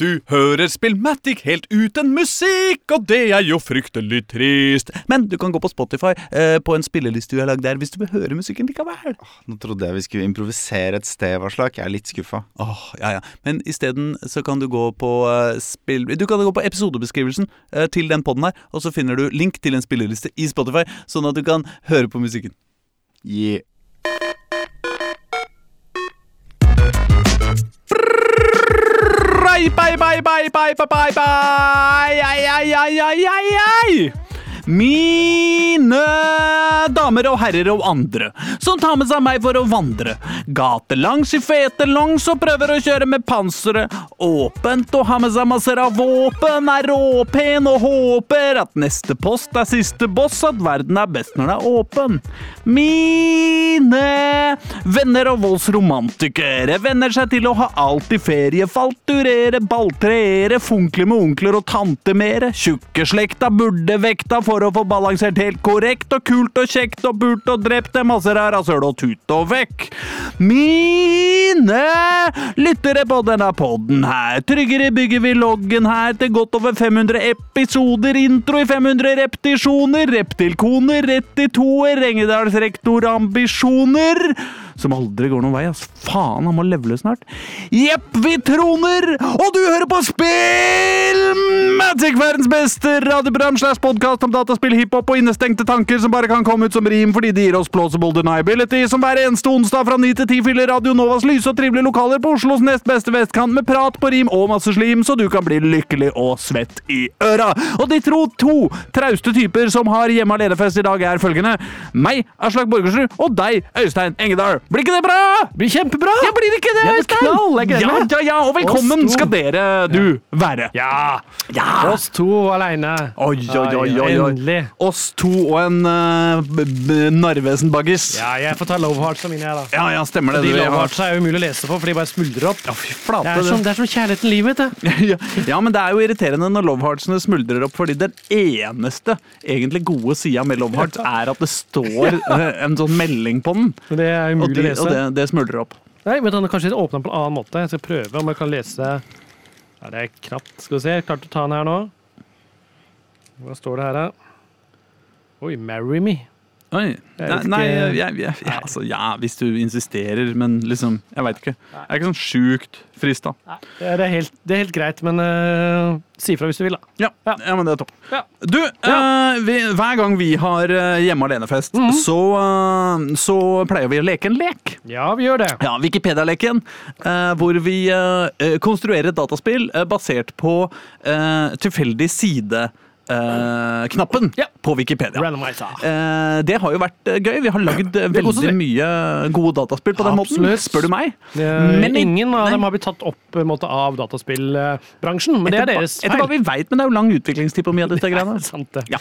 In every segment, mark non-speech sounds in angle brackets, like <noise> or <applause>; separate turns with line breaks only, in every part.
Du hører Spillmatic helt uten musikk, og det er jo fryktelig trist. Men du kan gå på Spotify eh, på en spilleliste du har lagd der, hvis du vil høre musikken likevel.
Nå trodde jeg vi skulle improvisere et sted, Varslak. Jeg er litt skuffa.
Åh, ja, ja. Men isteden så kan du gå på eh, spill... Du kan gå på episodebeskrivelsen eh, til den podden her, og så finner du link til en spilleliste i Spotify, sånn at du kan høre på musikken.
Yeah.
Bye, bye, bye, bye, bye, bye, bye, bye. Ai, ai, ai, ai, ai, ai. Mine damer og herrer og andre som tar med seg meg for å vandre. Gatelangs i fete longs og prøver å kjøre med panseret. Åpent og har med seg masser av våpen. Er råpen og håper at neste post er siste boss, at verden er best når den er åpen. Mine venner og voldsromantikere venner seg til å ha alt i ferie, falturere, balltreere, funkle med onkler og tante mere. Tjukkeslekta burde vekta for å få balansert helt korrekt og kult og kjekt og pult og drept det masser av rasøl og tut og vekk. Mine lyttere på denne podden her, tryggere bygger vi loggen her til godt over 500 episoder, intro i 500 repetisjoner, reptilkoner, rett i toer, Engedals rektorambisjoner som aldri går noen vei. ass. Faen, han må levele snart. Jepp, vi troner, og du hører på Spill Magic, verdens beste radioprogram slash podkast om dataspill, hiphop og innestengte tanker som bare kan komme ut som rim fordi de gir oss plausible deniability, som hver eneste onsdag fra 9 til 10 fyller Radio Novas lyse og trivelige lokaler på Oslos nest beste vestkant med prat på rim og masse slim, så du kan bli lykkelig og svett i øra. Og de tro to trauste typer som har hjemme alene-fest i dag, er følgende meg, Aslak Borgersrud, og deg, Øystein Engedal. Blir ikke det bra?
Blir kjempebra!
Ja, blir det ikke det,
Ja, det
Øystein?
knall, jeg gleder
ja, ja, ja, og velkommen skal dere, du, være.
Ja!
Ja.
Oss to aleine.
Oi, oi, oi, oi.
Endelig.
Oss to og en uh, Narvesen-baggis.
Ja, jeg får ta Love Hearts som mine, jeg, da.
Ja, ja, stemmer det.
Fordi
det
Love. Hearts er umulig å lese på, for de bare smuldrer opp.
Ja, fy
Det
flate.
er som, det er som kjærligheten i livet, vet <laughs>
ja, ja, men det er jo irriterende når Love Heartsene smuldrer opp, fordi den eneste egentlig gode sida med Love Hearts er at det står eh, en sånn melding på den,
det er
og, de, og det, det smuldrer opp.
Nei, men den er kanskje åpna på en annen måte. Jeg skal prøve om jeg kan lese Ja, det er knapt. Skal vi se. Klart å ta den her nå. Hva står det her, da? Oi, 'Marry Me'.
Oi. Nei, nei
jeg,
jeg, jeg, ja, altså, ja, hvis du insisterer, men liksom Jeg veit ikke. Jeg er ikke sånn sjukt frista.
Det det er, helt, det helt greit, men uh, si ifra hvis du vil, da.
Ja,
Ja.
ja, men det er topp.
Ja.
Du, uh, vi, hver gang vi har eh, hjemme alene-fest,
Mhm.
så, uh, så pleier vi å leke en lek.
Ja, vi gjør det.
Ja, Wikipedia-leken, hvor vi konstruerer et dataspill basert på tilfeldig tilfeldig side-knappen
Ja.
på Wikipedia. Eh, det har jo vært eh, gøy. Vi har lagd eh, veldig mye gode dataspill på den måten. Spør du meg. Men
ingen av dem har blitt tatt opp måte, av dataspillbransjen, men det er deres feil.
Etter hva vi veit, men det er jo lang utviklingstid på mye av disse <laughs> greiene.
Sant det.
Ja.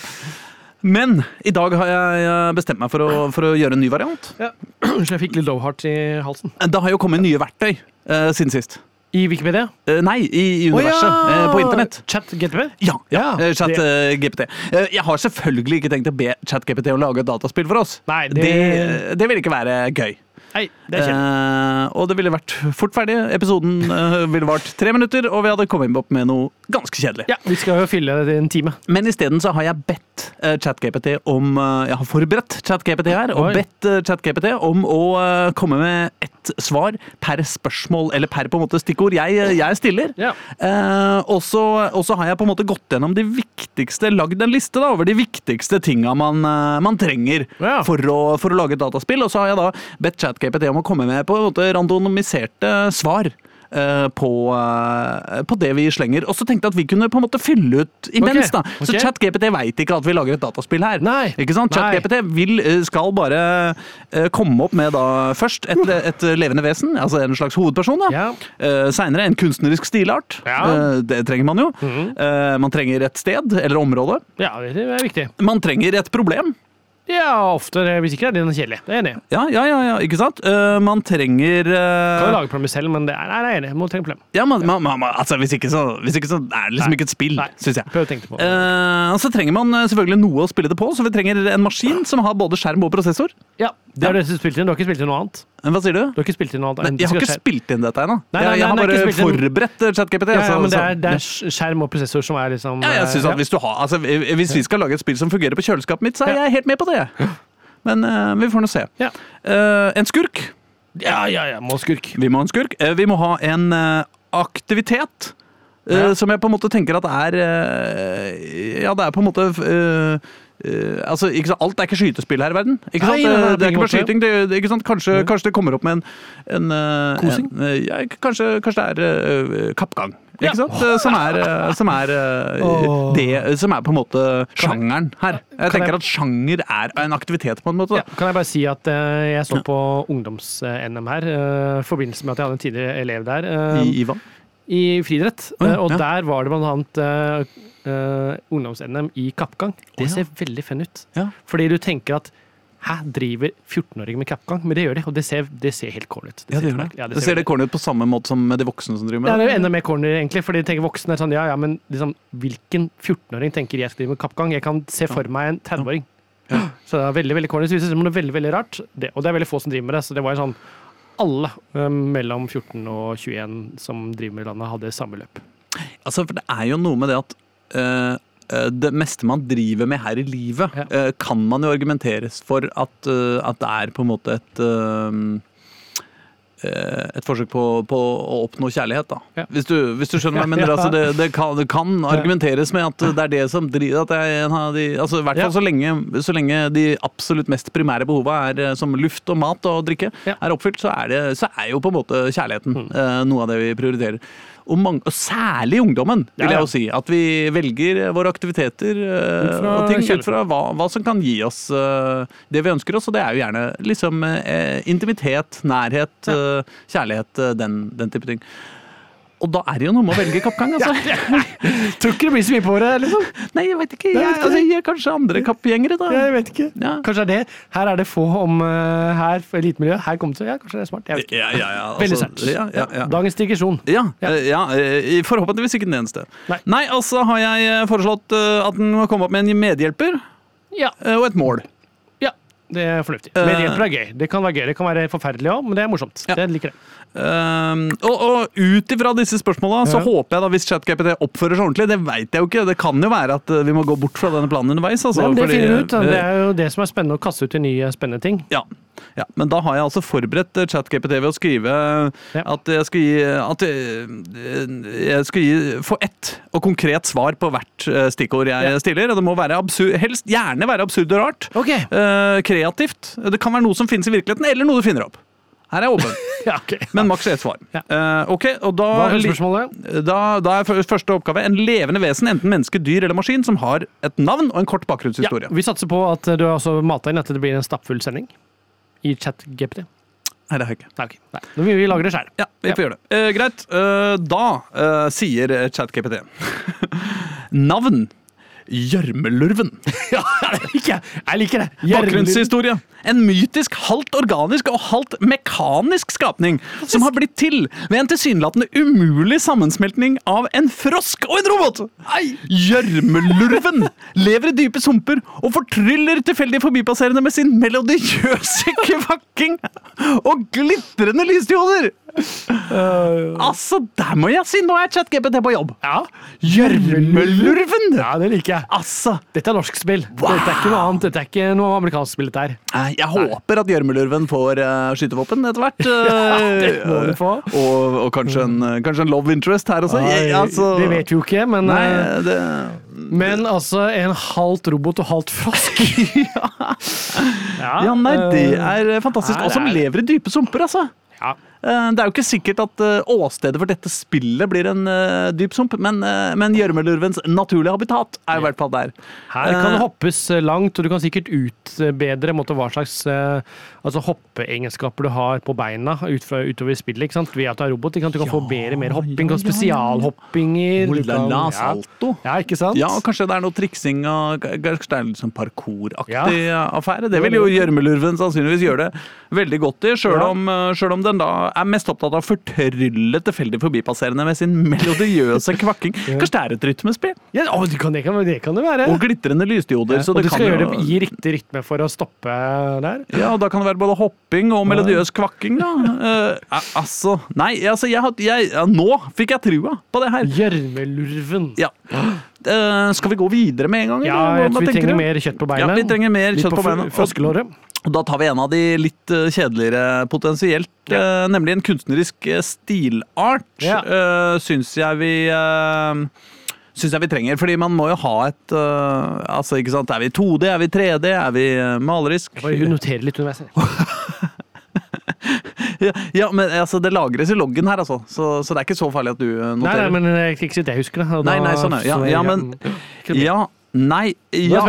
Men i dag har jeg eh, bestemt meg for å, for å gjøre en ny variant.
Ja. <clears throat> Så jeg fikk litt love i halsen.
Det har jo kommet nye verktøy uh, siden sist.
I Wikipedia?
Eh, nei, i, i universet. eh, på internett.
ChatGPT?
Ja, ja.
Ja,
eh, Chat
det-
eh, GPT. Eh, jeg har selvfølgelig ikke tenkt å be ChatGPT å lage et dataspill for oss.
Nei,
det...
det-
Det, vil ikke være gøy.
Nei, det.
Eh, og det ville vært fort ferdig. Episoden eh, ville vart tre minutter, og vi hadde kommet opp med noe ganske kjedelig.
Ja, vi skal jo fylle det i en time.
Men isteden så har jeg bedt eh, ChatGPT om eh, Jeg har forberedt ChatGPT her, og
Oi.
bedt eh, ChatGPT om å eh, komme med ett svar per spørsmål, eller per på en måte stikkord jeg, jeg stiller.
Ja.
Eh, og så og så har jeg på en måte gått gjennom de viktigste, lagd en liste da, over de viktigste tinga man, eh, man trenger
Ja.
for, å, for å lage et dataspill. Og så har jeg da bedt ChatGPT om å komme med på en måte randomiserte svar. eh, på, eh, på det vi slenger. Og så tenkte jeg at vi kunne på en måte fylle ut imens.
Okay,
da. Så
okay.
ChatGPT veit ikke at vi lager et dataspill her.
Nei,
Ikke sant? ChatGPT eh, skal bare eh, komme opp med da først et, et levende vesen, altså en slags hovedperson. da.
Ja.
Uh, Seinere en kunstnerisk stilart.
Ja.
Uh, det trenger man jo.
Mm
-hmm. uh, man trenger et sted eller område.
ja, det er viktig.
Man trenger et problem.
Ja, ofte. Hvis ikke er den kjedelig. Det er jeg enig i.
Ja, ja, ja, ja ikke sant? Uh, man trenger uh...
Kan jo lage problemer selv, men det er, nei, det er jeg enig. Man Må problem.
Ja, man, man, man, altså, hvis, ikke så, hvis ikke så er det liksom
Nei.
ikke et spill, syns jeg.
Prøv å tenke på det.
Uh, så trenger man selvfølgelig noe å spille det på, så vi trenger en maskin som har både skjerm og prosessor.
Ja, Det har du spilt inn. Du har ikke spilt inn noe annet?
Hva sier du?
Du har ikke spilt inn noe annet?
Nei, jeg har ikke spilt inn dette ennå. Jeg, jeg har
er
bare forberedt ChatGPT.
ja, ja, men det er, det er skjerm og prosessor som er liksom
Ja, jeg synes at hvis, du har, altså, hvis vi skal lage et spill som fungerer på kjøleskapet mitt, så er jeg helt med på det. Men uh, vi får nå se.
Ja.
Uh, en skurk.
Ja, ja, ja. Må skurk.
Vi må ha en skurk. Uh, vi må ha en aktivitet.
Ja.
Som jeg på en måte tenker at er Ja, det er på en måte eh, eh, altså, ikke sant? Alt er ikke skytespill her i verden. Ikke sant?
Nei, nei, nei,
det er ikke bare skyting. Det, ikke sant? Kanskje,
Ja.
kanskje det kommer opp med en, en, eh,
Kosing?
en eh, ja, kanskje, kanskje det er uh, kappgang.
Ja.
Sant? Oh. Som er, eh, som er eh,
Åh.
det som er på en måte sjangeren her. Jeg tenker at sjanger er en aktivitet, på en måte.
Ja, kan jeg bare si at eh, jeg så på ungdoms-NM her, eh, i forbindelse med at jeg hadde en tidligere elev der, eh,
I, I hva?
i friidrett.
Oh,
Eh, og der var det blant annet eh, eh, ungdoms-NM i kappgang. Det
oh, ja.
ser veldig fun ut.
Ja.
Fordi du tenker at Hæ, driver 14-åringer med kappgang? Men det gjør de, og det ser, det ser helt corny ut.
Ja, det
ser
gjør det.
ja,
det ser det
veldig-
corny ut på samme måte som de voksne som driver med
Ja, det er jo enda mer corny, egentlig, fordi de tenker voksne er sånn, ja, ja, men liksom, hvilken 14-åring tenker jeg skal drive med kappgang? Jeg kan se for meg en 30-åring. Så det er veldig, veldig corny. Så det noe veldig, veldig rart. Det, og det er veldig få som driver med det, så det var jo sånn alle eh, mellom 14 og 21 som driver med landet, hadde samme løp.
Altså, for det er jo noe med det at det meste man driver med her i livet,
Ja.
eh, kan man jo argumenteres for at, eh, at det er på en måte et eh, eh, et forsøk på, på å oppnå kjærlighet, da.
Ja.
Hvis, du, hvis du skjønner hva jeg <laughs> mener. Altså det, det, kan, det kan argumenteres med at det er det som driver at av de, altså I hvert fall så, lenge, så lenge de absolutt mest primære behova er eh, som luft og mat og drikke, er oppfylt, så er, det, så er jo på en måte kjærligheten
Mm.
eh, noe av det vi prioriterer. Og, mange, og særlig ungdommen, vil
Ja, ja.
jeg jo si. At vi velger våre aktiviteter
uh, fra
og ting ut fra hva, hva som kan gi oss uh, det vi ønsker oss. Og det er jo gjerne liksom eh, intimitet, nærhet, kjærlighet, den, den type ting. Og da er det jo noe med å velge kappgang, altså. <laughs>
Tror ikke det blir så mye på det, liksom.
Nei, jeg vet ikke.
Jeg
Jeg,
vet ikke.
altså, jeg er kanskje andre kappgjengere, da.
Jeg vet ikke.
Ja.
Kanskje er det. Her er det få om uh, her for elitemiljø. Her kommer det til Ja, kanskje det er smart. Jeg vet ikke.
Ja, ja, ja, altså,
Veldig sært.
Ja, ja, ja.
Dagens digresjon.
Ja,
Ja.
eh, ja, eh, forhåpentligvis ikke den eneste.
Nei.
Nei, altså har jeg foreslått at den må komme opp med en medhjelper
Ja.
og et mål.
ja. Det er fornuftig. Medhjelper er gøy. Det kan være gøy. Det kan være forferdelig òg, men det er morsomt.
Ja.
Det liker jeg.
Um, og, og ut ifra disse spørsmåla så
Ja.
håper jeg da, hvis ChatGPT oppfører seg ordentlig Det vet jeg jo ikke. Det kan jo være at eh, vi må gå bort fra denne planen underveis. Altså,
ja, det
fordi,
ut.
eh,
Det er jo det som er spennende, å kaste ut i nye spennende ting.
Ja. ja, Men da har jeg altså forberedt eh, ChatGPT ved å skrive at jeg skal gi, at jeg, skal gi få ett og konkret svar på hvert stikkord jeg stiller. Og det må være absurd, helst gjerne være absurd og rart.
Okay.
Uh, kreativt. Det kan være noe som finnes i virkeligheten, eller noe du finner opp. Her er jeg åpen, <laughs>
Ja, okay.
men maks ett svar.
Ja.
Uh, ok, og da,
Hva er spørsmålet?
da, da er første oppgave en levende vesen, enten menneske, dyr eller maskin, som har et navn og en kort bakgrunnshistorie.
Ja, vi satser på at du har også mata inn at det blir en stappfull sending i chat-GPT.
Nei, det har jeg ikke.
Nei, okay. Nei. Vi, vi lager det sjøl.
Ja, vi får gjøre det. Uh, greit. Uh, da eh, sier ChatGPT <laughs> Navn Gjørmelurven. <laughs>
Ja, jeg liker jeg! Liker det.
Bakgrunnshistorie. En mytisk, halvt organisk og halvt mekanisk skapning som har blitt til ved en tilsynelatende umulig sammensmeltning av en frosk og en robot. Gjørmelurven lever i dype sumper og fortryller tilfeldig forbipasserende med sin melodiøse <laughs> kvakking og glitrende lysdioder. Altså, der må jeg si! Nå er ChatGPT på jobb.
Ja.
Gjørmelurven!
ja, det liker jeg.
Altså,
Dette er norsk spill. Dette er ikke noe annet. Dette er ikke noe amerikansk spill. dette her.
Jeg håper at gjørmelurven får uh, skytevåpen etter hvert. <laughs> ja,
det må den få.
Og, og kanskje, en, eh, kanskje en love interest her også. Jeg, altså,
Det vet vi jo ikke, men,
Nei,
eh,
det
men altså en halvt robot og halvt frosk. <laughs>
Ja, nei, det
eh,
er fantastisk. Og som
er-
lever i dype sumper, altså.
ja.
Eh, Det er jo ikke sikkert at eh, åstedet for dette spillet blir en eh, dyp sump, men, men gjørmelurvens naturlige habitat er i hvert fall der.
Her kan det hoppes langt, og du kan sikkert utbedre måte, hva slags altså hoppeegenskaper du har på beina ut fra, utover spillet. ikke sant? Ved at du er robot. Ikke sant? Du kan få bedre mer hopping
ja, ja, ja.
spesialhoppinger. du
la la,
kan- ja.
salto.
ja, ikke sant?
Ja, og kanskje det er noe triksing og kanskje det er litt sånn parkouraktig
Ja.
affære. Det vil jo gjørmelurven sannsynligvis gjøre det veldig godt i, sjøl
Ja.
om, om den da er mest opptatt av å fortrylle tilfeldig forbipasserende med sin melodiøse kvakking. <laughs> Kanskje det er et rytmespill?
Ja, å, det, kan, det, kan, det kan det være.
Og glitrende lysdioder. så
og du
kan
skal
jo-
gjøre det i riktig rytme for å stoppe der.
Ja, og da kan det være både hopping og melodiøs kvakking, da. Uh, altså Nei, altså, jeg, jeg, ja, nå fikk jeg trua på det her.
Gjørmelurven.
Ja. Uh, skal vi gå videre med en gang?
Ja,
eller?
jeg vi trenger
du?
mer kjøtt på beina.
Ja, vi trenger mer
Litt
kjøtt på beina.
Froskelåret.
Og da tar vi en av de litt eh, kjedeligere potensielt, Ja. nemlig en kunstnerisk eh, stilart.
Ja.
Syns jeg vi eh, Syns jeg vi trenger, fordi man må jo ha et eh, Altså, ikke sant, Er vi 2D, er vi 3D, er vi eh, malerisk?
Jeg bare noterer litt underveis. <laughs>
Ja, ja, men altså, det lagres i loggen her, altså. Så, så det er ikke så farlig at du noterer.
Nei, nei, men jeg ikke at jeg husker det.
Nei, nei, sånn er det. Ja, ja, men-. Ja, nei, ja,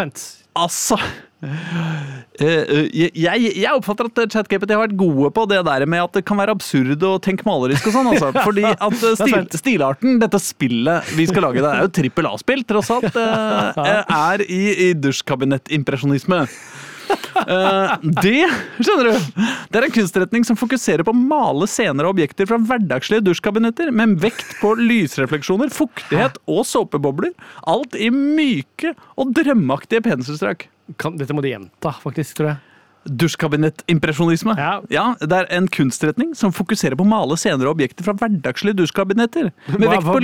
altså Eh, eh, jeg, jeg jeg oppfatter at ChatGPT har vært gode på det der med at det kan være absurd og tenk malerisk og sånn. Altså. <laughs> Fordi at eh, stil, stilarten, dette spillet vi skal lage, det er jo trippel A-spill, tross alt, eh, <laughs> eh, er i, i dusjkabinettimpresjonisme. Uh, det skjønner du, det er en kunstretning som fokuserer på å male scener og objekter fra hverdagslige dusjkabinetter, med vekt på lysrefleksjoner, fuktighet og såpebobler. Alt i myke og drømmeaktige penselstrøk.
Kan, dette må de gjenta, faktisk, tror jeg.
Dusjkabinettimpresjonisme.
Ja.
det er en kunstretning som fokuserer på å male scener og objekter fra hverdagslige dusjkabinetter.
Hva, hva,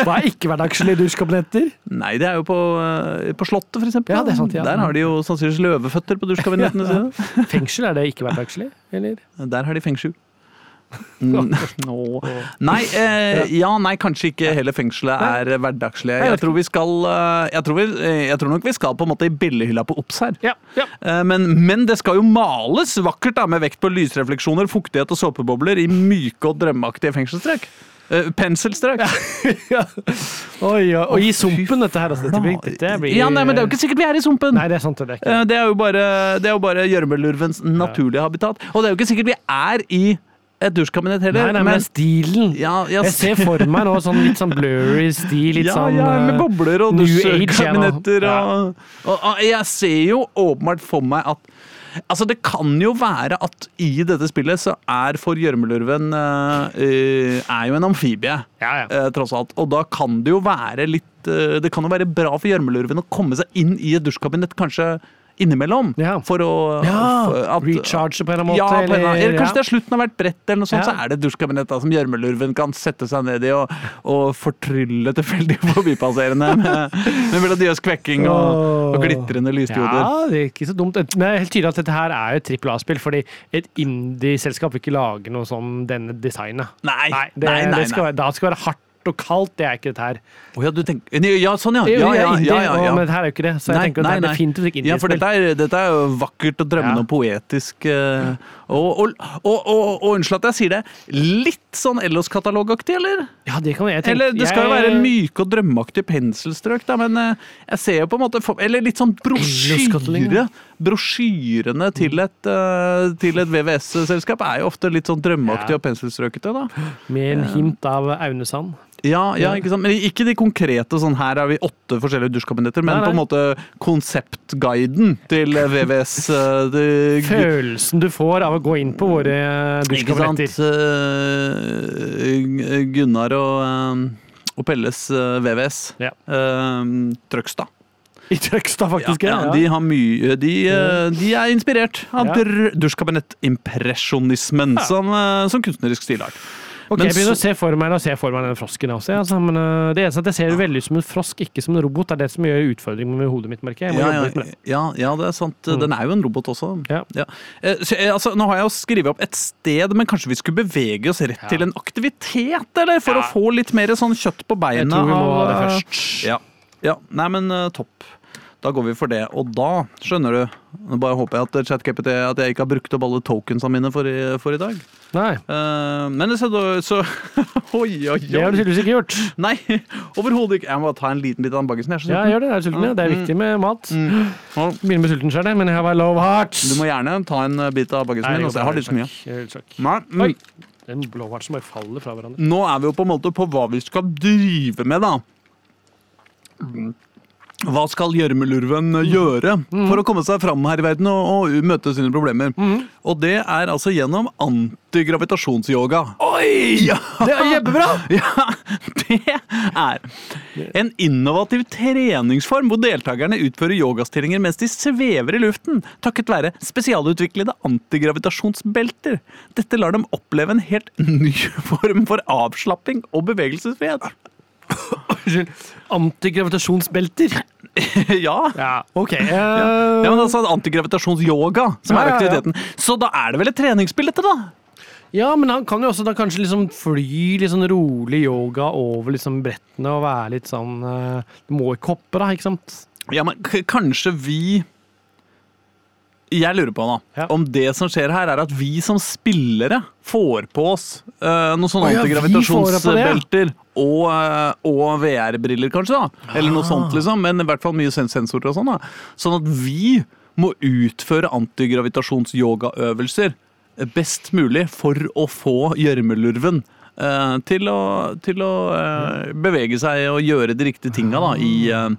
hva er ikke-hverdagslige dusjkabinetter? <laughs>
Nei, det er jo på, eh, på Slottet, for eksempel.
Ja, sant, ja.
Der har de jo sannsynligvis løveføtter på dusjkabinettene <laughs> sine.
Fengsel, er det ikke-hverdagslig? Eller?
Der har de fengsel. Mm, <laughs> nå. Nei, eh, ja, nei, kanskje ikke hele fengselet er hverdagslige.
jeg
Jeg tror vi skal eh, jeg tror, vi, eh, jeg tror nok vi skal på en måte i billehylla på Obs her.
Ja. ja.
Eh, Men, men det skal jo males vakkert da, med vekt på lysrefleksjoner, fuktighet og såpebobler i myke og drømmeaktige fengselsstrøk. Uh, penselstrøk. <laughs>
Oi, ja. Og i sumpen, dette her. Altså, dette blir, dette blir
Ja, nei, men Det er jo ikke sikkert vi er i sumpen.
Nei, det er sant. Det er ikke.
Uh, Det er jo bare, jo bare gjørmelurvens naturlige habitat. Og det er jo ikke sikkert vi er i dusjkabinett heller.
Nei, nei, men er stilen.
ja, jeg,
Jeg ser for meg nå sånn litt sånn blurry stil, litt
ja,
sånn
ja, med
eh,
bobler og dusjkabinetter
ja.
og, og, og Jeg ser jo åpenbart for meg at Altså, Det kan jo være at i dette spillet så er for gjørmelurven eh, eh, er jo en amfibie.
Ja, ja.
Uh, tross alt. Og da kan det jo være litt uh, Det kan jo være bra for gjørmelurven å komme seg inn i et dusjkabinett kanskje innimellom.
Ja.
For å
Ja,
at-
recharge på en eller annen måte.
Ja, eller eller kanskje
ja.
det er slutten av hvert brett, eller noe sånt, så er det et dusjkabinett som gjørmelurven kan sette seg ned i og, og fortrylle tilfeldig forbipasserende med, med melodiøs kvekking og, og glitrende lysdioder.
Ja, det er ikke så dumt. Men det er helt tydelig at dette her er jo trippel A-spill, fordi et indie-selskap vil ikke lage noe som denne designet.
Nei,
Nei, det,
nei, nei,
det skal
nei.
være, da skal det være hardt og kaldt, det er ikke dette her.
Å ja, du tenker, ja, sånn ja. Ja, ja, ja, ja, ja.
Men dette er jo ikke det, så jeg
Nei,
tenker at det er definitivt ikke
Ja, for dette er, dette er jo vakkert og drømmende og poetisk. eh, Og, og, og, og, unnskyld at jeg sier det, litt sånn Ellos-katalogaktig, eller?
Ja, det kan jeg tenke.
Eller det skal jo være myke og drømmeaktige penselstrøk, da, men eh, jeg ser jo på en måte Eller litt sånn brosjyre. Brosjyrene til et, eh, til et VVS-selskap er jo ofte litt sånn drømmeaktige og penselstrøkete, da.
Med en hint av Aune
Sand. ja,
Ja.
ikke sant? Men ikke de konkrete sånn her har vi åtte forskjellige dusjkabinetter, men
Nei,
på en måte konseptguiden til VVS. eh,
Følelsen du får av å gå inn på våre
ikke sant? Eh, Gunnar og, eh, og Pelles eh, VVS.
Ja.
Trøgstad.
I Trøgstad, faktisk.
Ja, de har mye De, de er inspirert av
Ja.
dusjkabinettimpresjonismen ja. som, som kunstnerisk stilart.
Ok,
Men
jeg begynner å se for meg, se for meg den frosken også. Altså, men uh, det eneste at jeg ser veldig ut som en frosk, ikke som en robot. Det er det som gjør utfordringen med hodet mitt, merker jeg.
Ja, ja, ja, ja, det er sant.
Mm.
Den er jo en robot også.
Ja.
Eh, så, eh, altså, nå har jeg jo skrevet opp et sted, men kanskje vi skulle bevege oss rett
Ja.
til en aktivitet, eller? For
Ja.
å få litt mer sånn kjøtt på beina.
Jeg tror vi må ha det først.
Ja. ja. Nei, men uh, topp. Da går vi for det. Og da, skjønner du Nå bare håper jeg at ChatGPT At jeg ikke har brukt opp alle tokensene mine for i, for i dag.
Nei,
Uh, men så, <laughs> så Oi, oi,
det har du
oi.
tydeligvis ikke gjort.
Nei, overhodet ikke. Jeg må bare ta en liten bit av den baggisen. Jeg
Ja, gjør det. Jeg er sulten. ja. Det er viktig med mat.
Mm.
Begynner med sulten sjøl, men jeg har bare love hearts.
Du må gjerne ta en eh, bit av baggisen min. Altså, jeg har litt så mye.
mye.
Nei, mm.
Oi. Den blå bare faller fra hverandre.
Nå er vi jo på en måte på hva vi skal drive med, da. Hva skal gjørmelurven gjøre for å komme seg fram her i verden og, og møte sine problemer? Og det er altså gjennom antigravitasjonsyoga.
Oi!
Ja,
Det er kjempebra! <laughs>
ja, det er en innovativ treningsform hvor deltakerne utfører yogastillinger mens de svever i luften, takket være spesialutviklede antigravitasjonsbelter. Dette lar dem oppleve en helt ny <laughs> form for avslapping og bevegelsesfrihet.
Unnskyld. Antigravitasjonsbelter. <laughs>
ja.
Ja, ok. Uh...
Ja, men altså Antigravitasjonsyoga som
Ja,
er
ja, ja.
aktiviteten. Så da er det vel et treningsspill, dette, da?
Ja, men han kan jo også da kanskje liksom fly litt sånn rolig yoga over liksom brettene og være litt sånn Du må ikke hoppe, da, ikke sant?
Ja, men k kanskje vi Jeg lurer på nå
Ja.
om det som skjer her, er at vi som spillere får på oss uh, noen sånne
oh, ja, ja.
Og, eh, og VR-briller, kanskje. da Eller noe sånt, liksom. Men i hvert fall mye sen- sensorer og sånn. da Sånn at vi må utføre antigravitasjons-yogaøvelser best mulig for å få gjørmelurven eh, til å, til å eh, bevege seg og gjøre de riktige tinga da, i, uh,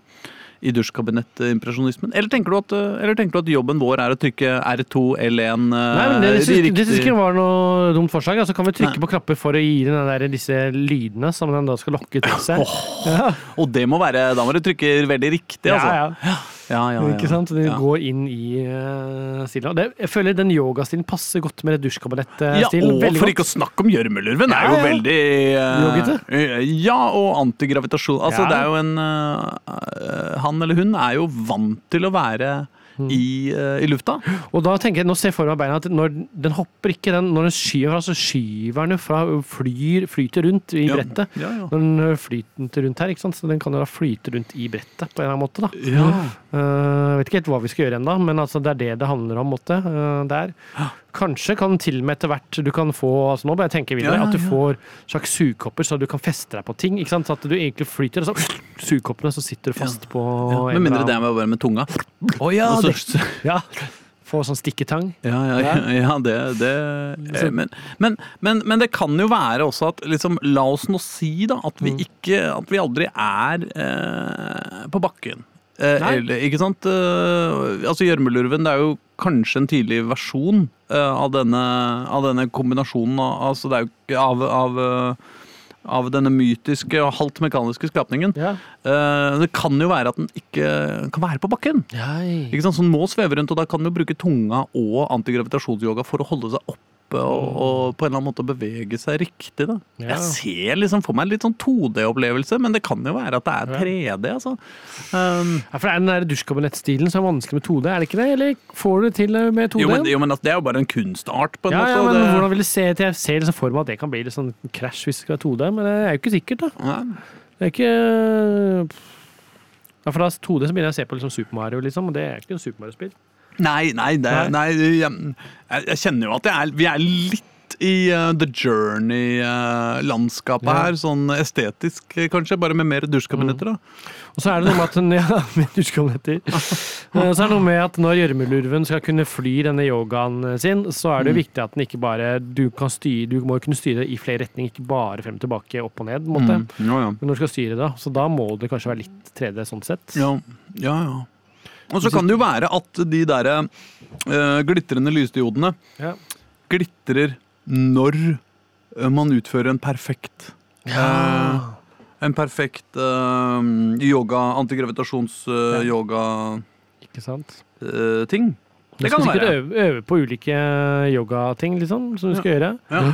i dusjkabinettimpresjonismen. Eller, eh, eller tenker du at jobben vår er å trykke R2, L1 uh,
Nei, men Det det syns ikke var noe dumt forslag. Altså kan vi trykke på knapper for å gi den der, disse lydene som den da skal lokke til seg. Ja,
Og det må være, da må du trykke veldig riktig, altså.
ja, ja.
Ja, ja, ja.
Ikke sant?
Ja.
går inn i uh, stilen. Det, jeg føler den yogastilen passer godt med det
Ja,
dusjkabanettstilen.
og
Veldig
for
godt.
ikke å snakke om gjørmelurven, er jo
ja.
veldig uh, Ja, og antigravitasjon. Altså,
Ja.
det er jo en eh, Han eller hun er jo vant til å være. I, eh, i lufta.
Og da tenker jeg, nå ser jeg for meg beina at når den hopper ikke, den, når den skyver fra, så skyver den fra, flyr, flyter rundt i brettet.
Ja, ja.
Når den flyter rundt her, ikke sant? så den kan jo da flyte rundt i brettet på en eller annen måte. da.
Ja.
Uh, vet ikke helt hva vi skal gjøre ennå, men altså det er det det handler om. Måte, uh, der. Kanskje kan til og med etter hvert du kan få altså nå bare jeg tenker videre,
Ja, ja,
at du
ja.
får slags sugekopper, så du kan feste deg på ting. ikke sant? Så at du egentlig flyter, og så sugekoppene, så sitter du fast på
Ja, Med mindre
det
det
med
å være med tunga.
Oh, ja,
så-
det, <laughs> ja. Få sånn stikketang.
Ja, ja, ja, ja det, det men, men, men, men det kan jo være også at liksom, La oss nå si da at vi
Mm.
ikke At vi aldri er eh, på bakken. Eh, eller, ikke sant? Eh, altså Gjørmelurven er jo kanskje en tidlig versjon eh, av, denne, av denne kombinasjonen altså det er jo av, av, av denne mytiske og halvt mekaniske skapningen.
Ja.
Det kan jo være at den ikke kan være på bakken. Ikke sant? Så den må sveve rundt, og da kan den jo bruke tunga og antigravitasjonsyoga for å holde seg oppe og, og på en eller annen måte bevege seg riktig. da.
Ja.
Jeg ser liksom for meg en litt sånn 2D-opplevelse, men det kan jo være at det er 3D. altså. Um,
Ja, for det er den der dusjkabinettstilen som er vanskelig med 2D, er det ikke det? Eller får du det til eh, med 2D?
jo, men, jo, men altså, Det er jo bare en kunstart, på en
ja,
måte.
ja, men
det,
hvordan vil det se ut? Jeg ser liksom for meg at det kan bli litt sånn krasj hvis det skal være 2D, men det er jo ikke sikkert, da.
Ja.
Det er ikke Ja, for da 2D så begynner jeg å se på liksom Super Mario, liksom, og det er ikke en Super Mario-spill.
Nei, nei, det, nei jeg, jeg, kjenner jo at jeg er, vi er litt i uh, The Journey-landskapet
Ja.
her, sånn estetisk eh, kanskje, bare med mer dusjkabinetter. da.
Og så er det noe med at <laughs> ja, med dusjkabinetter. <laughs> Eh, Så er det noe med at når gjørmelurven skal kunne fly denne yogaen sin, så er det jo viktig at den ikke bare Du kan styre, du må kunne styre i flere retninger, ikke bare frem og tilbake, opp og ned. på en måte.
Mm. Ja, ja.
Men når du skal styre det, så da må det kanskje være litt 3D sånn sett.
Ja, ja. ja. Og så kan det jo være at de der uh, glitrende lysdiodene
Ja.
glitrer når eh, man utfører en perfekt eh, En perfekt uh, yoga,
Ja.
antigravitasjons-yoga-ting.
Ikke sant?
det
Du skal sikkert øve, øve på ulike yogating, liksom, som du skal gjøre.
Ja.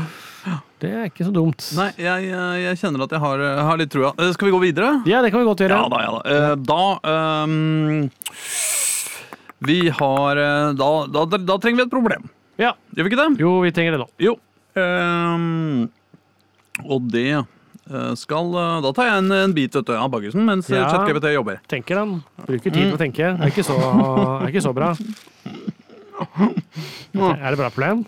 Det er ikke så dumt.
Nei, jeg, jeg, kjenner at jeg har, jeg har litt trua. Eh, Skal vi gå videre?
Ja, det kan vi godt gjøre.
Ja da, ja da. Eh, Da um, Vi har eh, da, da, da, trenger vi et problem.
Ja.
Gjør vi ikke det?
Jo, vi trenger det nå.
Jo. Um, og det skal Da tar jeg en, en bit vet du, av baggisen mens
Ja.
ChatGPT jobber.
Tenker han. Bruker tid på å tenke. Det er ikke så, er ikke så bra. <laughs> Er det bra problem?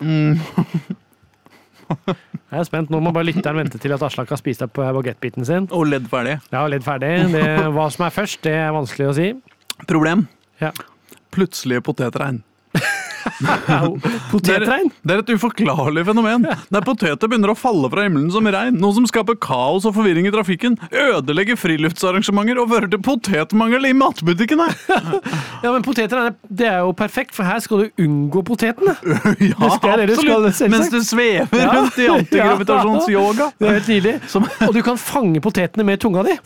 Jeg er spent. Nå må bare lytteren vente til at Aslak har spist opp bagettbiten sin.
Og ledd ferdig.
Ja, ledd ferdig. Det, hva som er først, det er vanskelig å si.
Problem.
Ja.
Plutselige potetregn.
Potetregn?
Det er et uforklarlig fenomen. Der poteter begynner å falle fra himmelen som regn, noe som skaper kaos og forvirring i trafikken, ødelegger friluftsarrangementer og fører til potetmangel i matbutikkene. <laughs>
Ja, men poteter er- det er jo perfekt, for her skal du unngå potetene. <laughs>
Ja,
Det det du skal,
absolutt. Mens du svever
Ja.
rundt i <laughs> antigravitasjonsyoga.
Det er helt nydelig. Og du kan fange potetene med tunga di.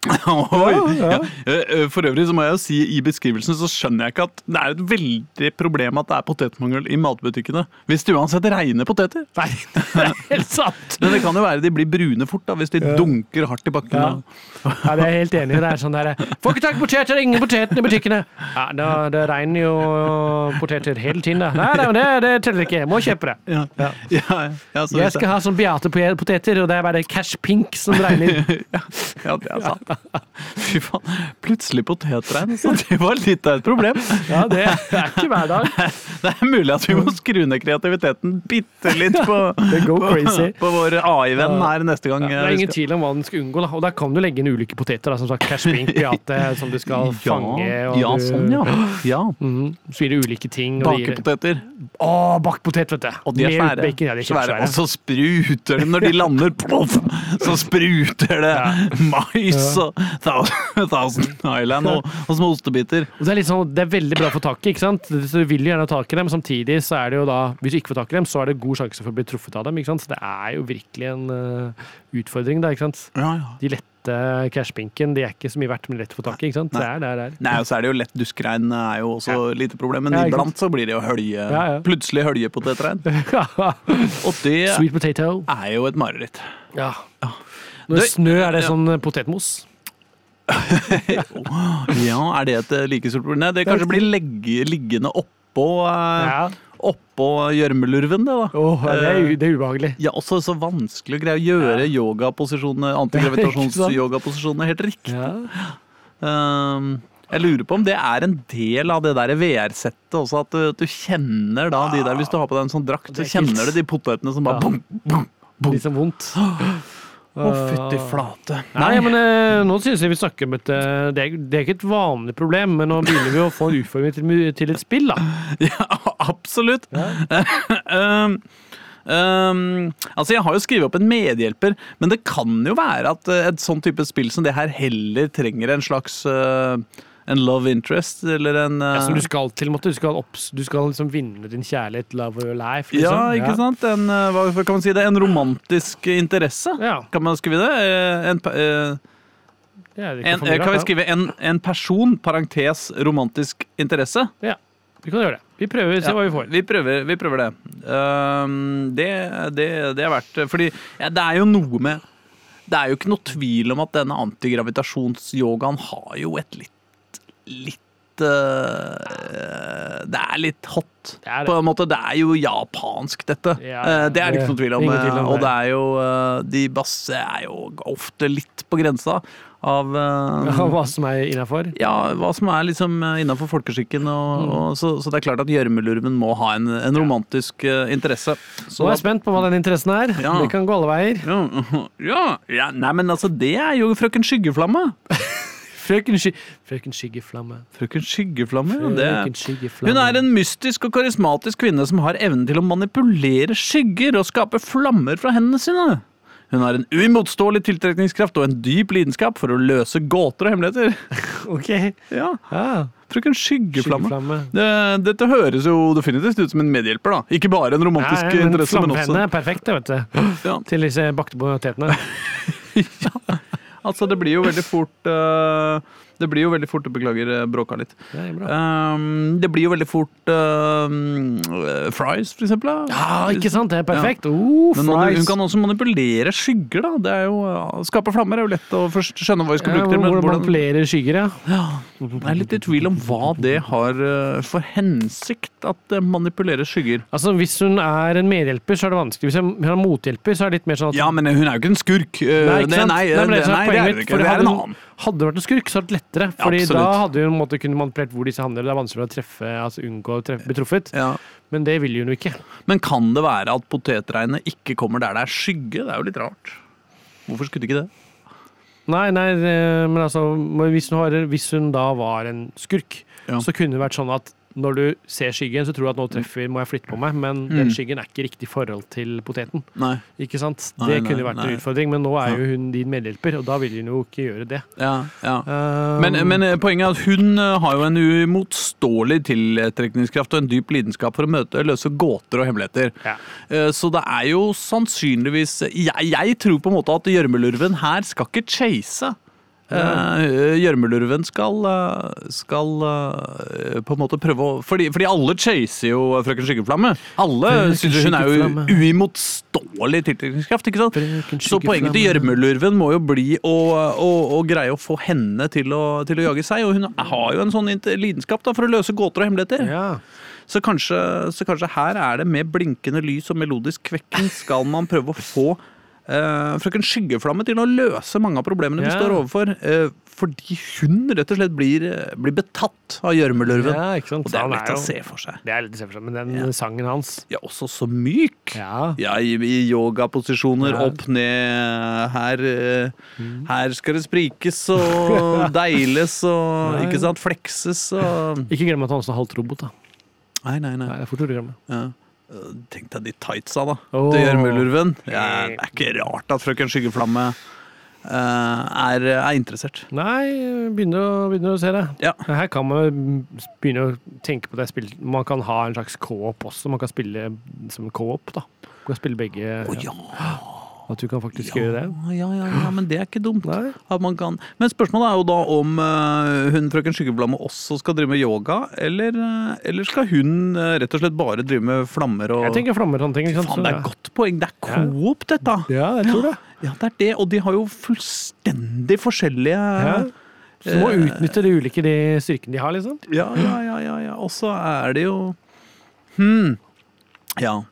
<laughs>
Oi.
Ja, ja.
Ja. Eh, For øvrig så må jeg jo si i beskrivelsen så skjønner jeg ikke at det er et veldig problem at det er potetmangel i matbutikkene. Hvis det uansett regner poteter.
Nei, det er helt sant. <laughs>
Men det kan jo være de blir brune fort da, hvis de dunker hardt i bakken.
Ja. Ja, det er jeg helt enig i. Det er sånn derre Får ikke tak i poteter, ingen poteter i butikkene. Ja, da, Det regner jo poteter hele tiden. da. Nei, nei, det, det teller ikke. Jeg Må kjøpe det.
Ja.
Ja.
Ja, ja, så
Jeg skal ha sånn Beate-poteter, og det er bare Cash Pink som regner. <laughs>
ja, ja, det er sant. <laughs> Fy faen. Plutselig potetregn. Så det var litt av et problem.
Ja, det er ikke hver dag. <laughs>
Det er mulig at vi må skru ned kreativiteten bitte litt på, <laughs> på, på vår AI-venn her neste gang.
Det
eh,
er ingen tvil om hva den skal unngå. da. Og der kan du legge inn ulike poteter. da, Som sagt Cash Pink, Beate, som du skal fange.
Ja,
du,
sånn, ja. ja.
Mm, Så gir det ulike ting.
Bakepoteter.
Å, bakpotet, vet du.
Og de er svære.
bacon, ja, de er
svære. Og så spruter det når de lander. Ploff, så spruter det mais og Thousand Thousand Island og, og små ostebiter.
Det er sånn, det er veldig bra å få tak i, ikke sant? Så du vil jo gjerne ha tak i dem, men samtidig så er det jo da, hvis du ikke får tak i dem, så er det god sjanse for å bli truffet av dem, ikke sant? Så det er jo virkelig en uh, utfordring da, ikke sant?
Ja, ja.
De lette cashpinken, de er ikke så mye verdt, men lett å få tak i, ikke sant? Det er det det er.
Nei, og så er det jo lett duskregn er jo også lite problem, men
Ja,
iblant så blir det jo hølje.
Ja, ja.
Plutselig høljepotetregn. <laughs> Og det
Sweet potato.
er jo et mareritt.
Ja. Når
Det-
snø er det
ja.
sånn potetmos. <laughs>
Ja, er det et eh, like stort problem? Nei, det kanskje blir legge, liggende oppå eh,
Ja.
Oppå gjørmelurven, det, da.
Oh, det, er, det er ubehagelig.
Ja, også så vanskelig å greie å gjøre yogaposisjonene, <laughs> antigravitasjonsyogaposisjonene helt riktig.
Ja.
Um, jeg lurer på om det er en del av det der VR-settet også, at du, at du kjenner da de der Hvis du har på deg en sånn drakt, så
er
kjenner du de potetene som bare
Ja.
bom, bom, bom.
Litt sånn vondt. <gasps>
Å, fytti flate.
Nei, men eh, nå synes jeg vi snakker om et eh, det, er, det er ikke et vanlig problem, men nå begynner vi å få en utfordring til, til et spill, da. <laughs>
Ja, absolutt. <laughs> um, um, altså Jeg har jo skrevet opp en medhjelper, men det kan jo være at eh, et sånn type spill som det her heller trenger en slags eh, en love interest, eller en uh...
Ja, som du skal til, måtte. Du skal, opps, du skal liksom vinne din kjærlighet, love your life.
Ja,
ikke
ikke sant? En, eh, hva kan man si det? En romantisk interesse?
Ja.
Kan man skrive det? Eh, En, eh, en, eh, kan vi skrive en, en person, parentes romantisk interesse?
Ja, vi kan gjøre det. Vi prøver, se
Ja,
hva vi får.
Vi prøver, vi prøver det. Um, det, det. Det er verdt Fordi ja, det er jo noe med Det er jo ikke noe tvil om at denne antigravitasjonsyogaen har jo et litt Litt eh, Det er litt hot.
Det er det.
På en måte, det er jo japansk, dette.
Ja,
Eh, det er det ikke noen tvil om.
tvil om
eh, og
det.
er jo eh, De basse er jo ofte litt på grensa av eh,
Ja, hva som er innafor.
ja, hva som er liksom innafor folkeskikken. Og,
Mm.
og, så, så det er klart at gjørmelurven må ha en, en romantisk eh, interesse. Så
Nå er jeg spent på hva den interessen er.
Ja.
Det kan gå alle veier.
ja, <laughs> ja, ja, nei, men altså, det er jo frøken Skyggeflamme. <laughs>
Frøken, sky Frøken Skyggeflamme.
Frøken Skyggeflamme, ja, det
Frøken Skyggeflamme.
Hun er en mystisk og karismatisk kvinne som har evnen til å manipulere skygger og skape flammer fra hendene sine. Hun har en uimotståelig tiltrekningskraft og en dyp lidenskap for å løse gåter og hemmeligheter. <laughs>
Ok.
Ja,
Ah.
Frøken Skyggeflamme.
Skyggeflamme.
Det, dette høres jo definitivt ut som en medhjelper, da. Ikke bare en romantisk
Ja, men
interesse, men også
Flammepenne er perfekt, vet du.
ja.
Til disse bakte potetene. <laughs>
Altså, det blir jo veldig fort øh, Det blir jo veldig fort Beklager, bråka litt.
Det.
Um, det blir jo veldig fort um, fries, for eksempel. da.
Ja, ikke sant? Det er perfekt. Oh,
Men man, hun kan også manipulere skygger, da. Det er jo, ja, Skape flammer er jo lett å først skjønne hva vi skal
ja,
bruke til. Men
Hvordan manipulere skygger, ja.
ja, jeg er litt i tvil om hva det har øh, for hensikt at det manipulerer skygger.
Altså, Hvis hun er en medhjelper, så er det vanskelig. Hvis hun er en mothjelper, så er det litt mer sånn at
Ja, men hun er jo ikke en skurk. Uh,
Nei, ikke sant?
Nei,
Nei, det
det, nei, det er det ikke. Det er en annen.
Hadde det vært en skurk, så hadde det vært lettere. Fordi
Absolutt.
da hadde en måte kunne manipulert hvor disse handler. Det er vanskelig å treffe, altså unngå å treffe, bli truffet.
Ja.
Men det vil hun jo ikke.
Men kan det være at potetregnet ikke kommer der det er skygge? Det er jo litt rart. Hvorfor skulle det ikke det?
Nei, nei, men altså hvis hun, har, hvis hun da var en skurk,
Ja.
så kunne det vært sånn at når du ser skyggen, så tror du at nå treffer, må jeg flytte på meg, men
Mm.
den skyggen er ikke riktig forhold til poteten.
Nei.
Ikke sant? Det
nei,
kunne vært
nei.
en utfordring, men nå er jo hun din medhjelper, og da vil hun jo ikke gjøre det.
Ja, ja.
Um,
Men, men eh, poenget er at hun eh, har jo en uimotståelig tiltrekningskraft og en dyp lidenskap for å møte, løse gåter og hemmeligheter.
Ja.
Så det er jo sannsynligvis Jeg, jeg tror på en måte at gjørmelurven her skal ikke chase. Eh, Gjørmelurven skal, eh, skal eh, på en måte prøve å Fordi, fordi alle chaser jo Frøken Skyggeflamme. Alle syns hun er jo uimotståelig tiltrekningskraft. ikke sant? Så poenget til gjørmelurven må jo bli å, å, å greie å få henne til å, til å jage seg. Og hun har jo en sånn lidenskap da, for å løse gåter og hemmeligheter.
Ja.
Så, kanskje, så kanskje her er det med blinkende lys og melodisk kvekken skal man prøve å få eh, frøken Skyggeflamme til å løse mange av problemene vi står overfor. Uh, fordi hun rett og slett blir, blir betatt av gjørmelurven.
ja.
Og det er
litt
lett å se for seg.
Det er litt å se for seg, men den
Ja.
sangen hans
Ja, også så myk.
Ja.
Ja, i, i yogaposisjoner,
Ja.
opp, ned, her mm. Her skal det sprikes og <laughs> deiles og ikke sant, flekses og
Ikke glem at han også er halvt robot, da.
Nei, nei, nei.
Nei, det er fort å glemme.
Ja. Tenk deg de tightsa, da.
Oh.
Det gjør Muldurven. Ja, det er ikke rart at frøken Skyggeflamme eh, er, er interessert.
Nei, begynner å, begynner å se det.
Ja.
Her kan man begynne å tenke på det spillet. Man kan ha en slags co-op også. Man kan spille som co-op, da. Man kan spille begge.
Å ja.
At du kan faktisk gjøre det.
Ja, ja, ja, men det er ikke dumt. Men spørsmålet er jo da om uh, hun frøken Skyggeflamme også skal drive med yoga, eller, eh, eller skal hun uh, rett og slett bare drive med flammer og
Jeg tenker flammer og sånne ting.
Faen, det er
et
godt poeng. Det er
Ja.
coop, dette.
Ja, jeg tror det.
Ja, det er det. Og de har jo fullstendig forskjellige
Ja. Så må utnytte de ulike de styrkene de har, liksom.
Ja, ja, ja, ja, ja. Og så er det jo Hm. Ja.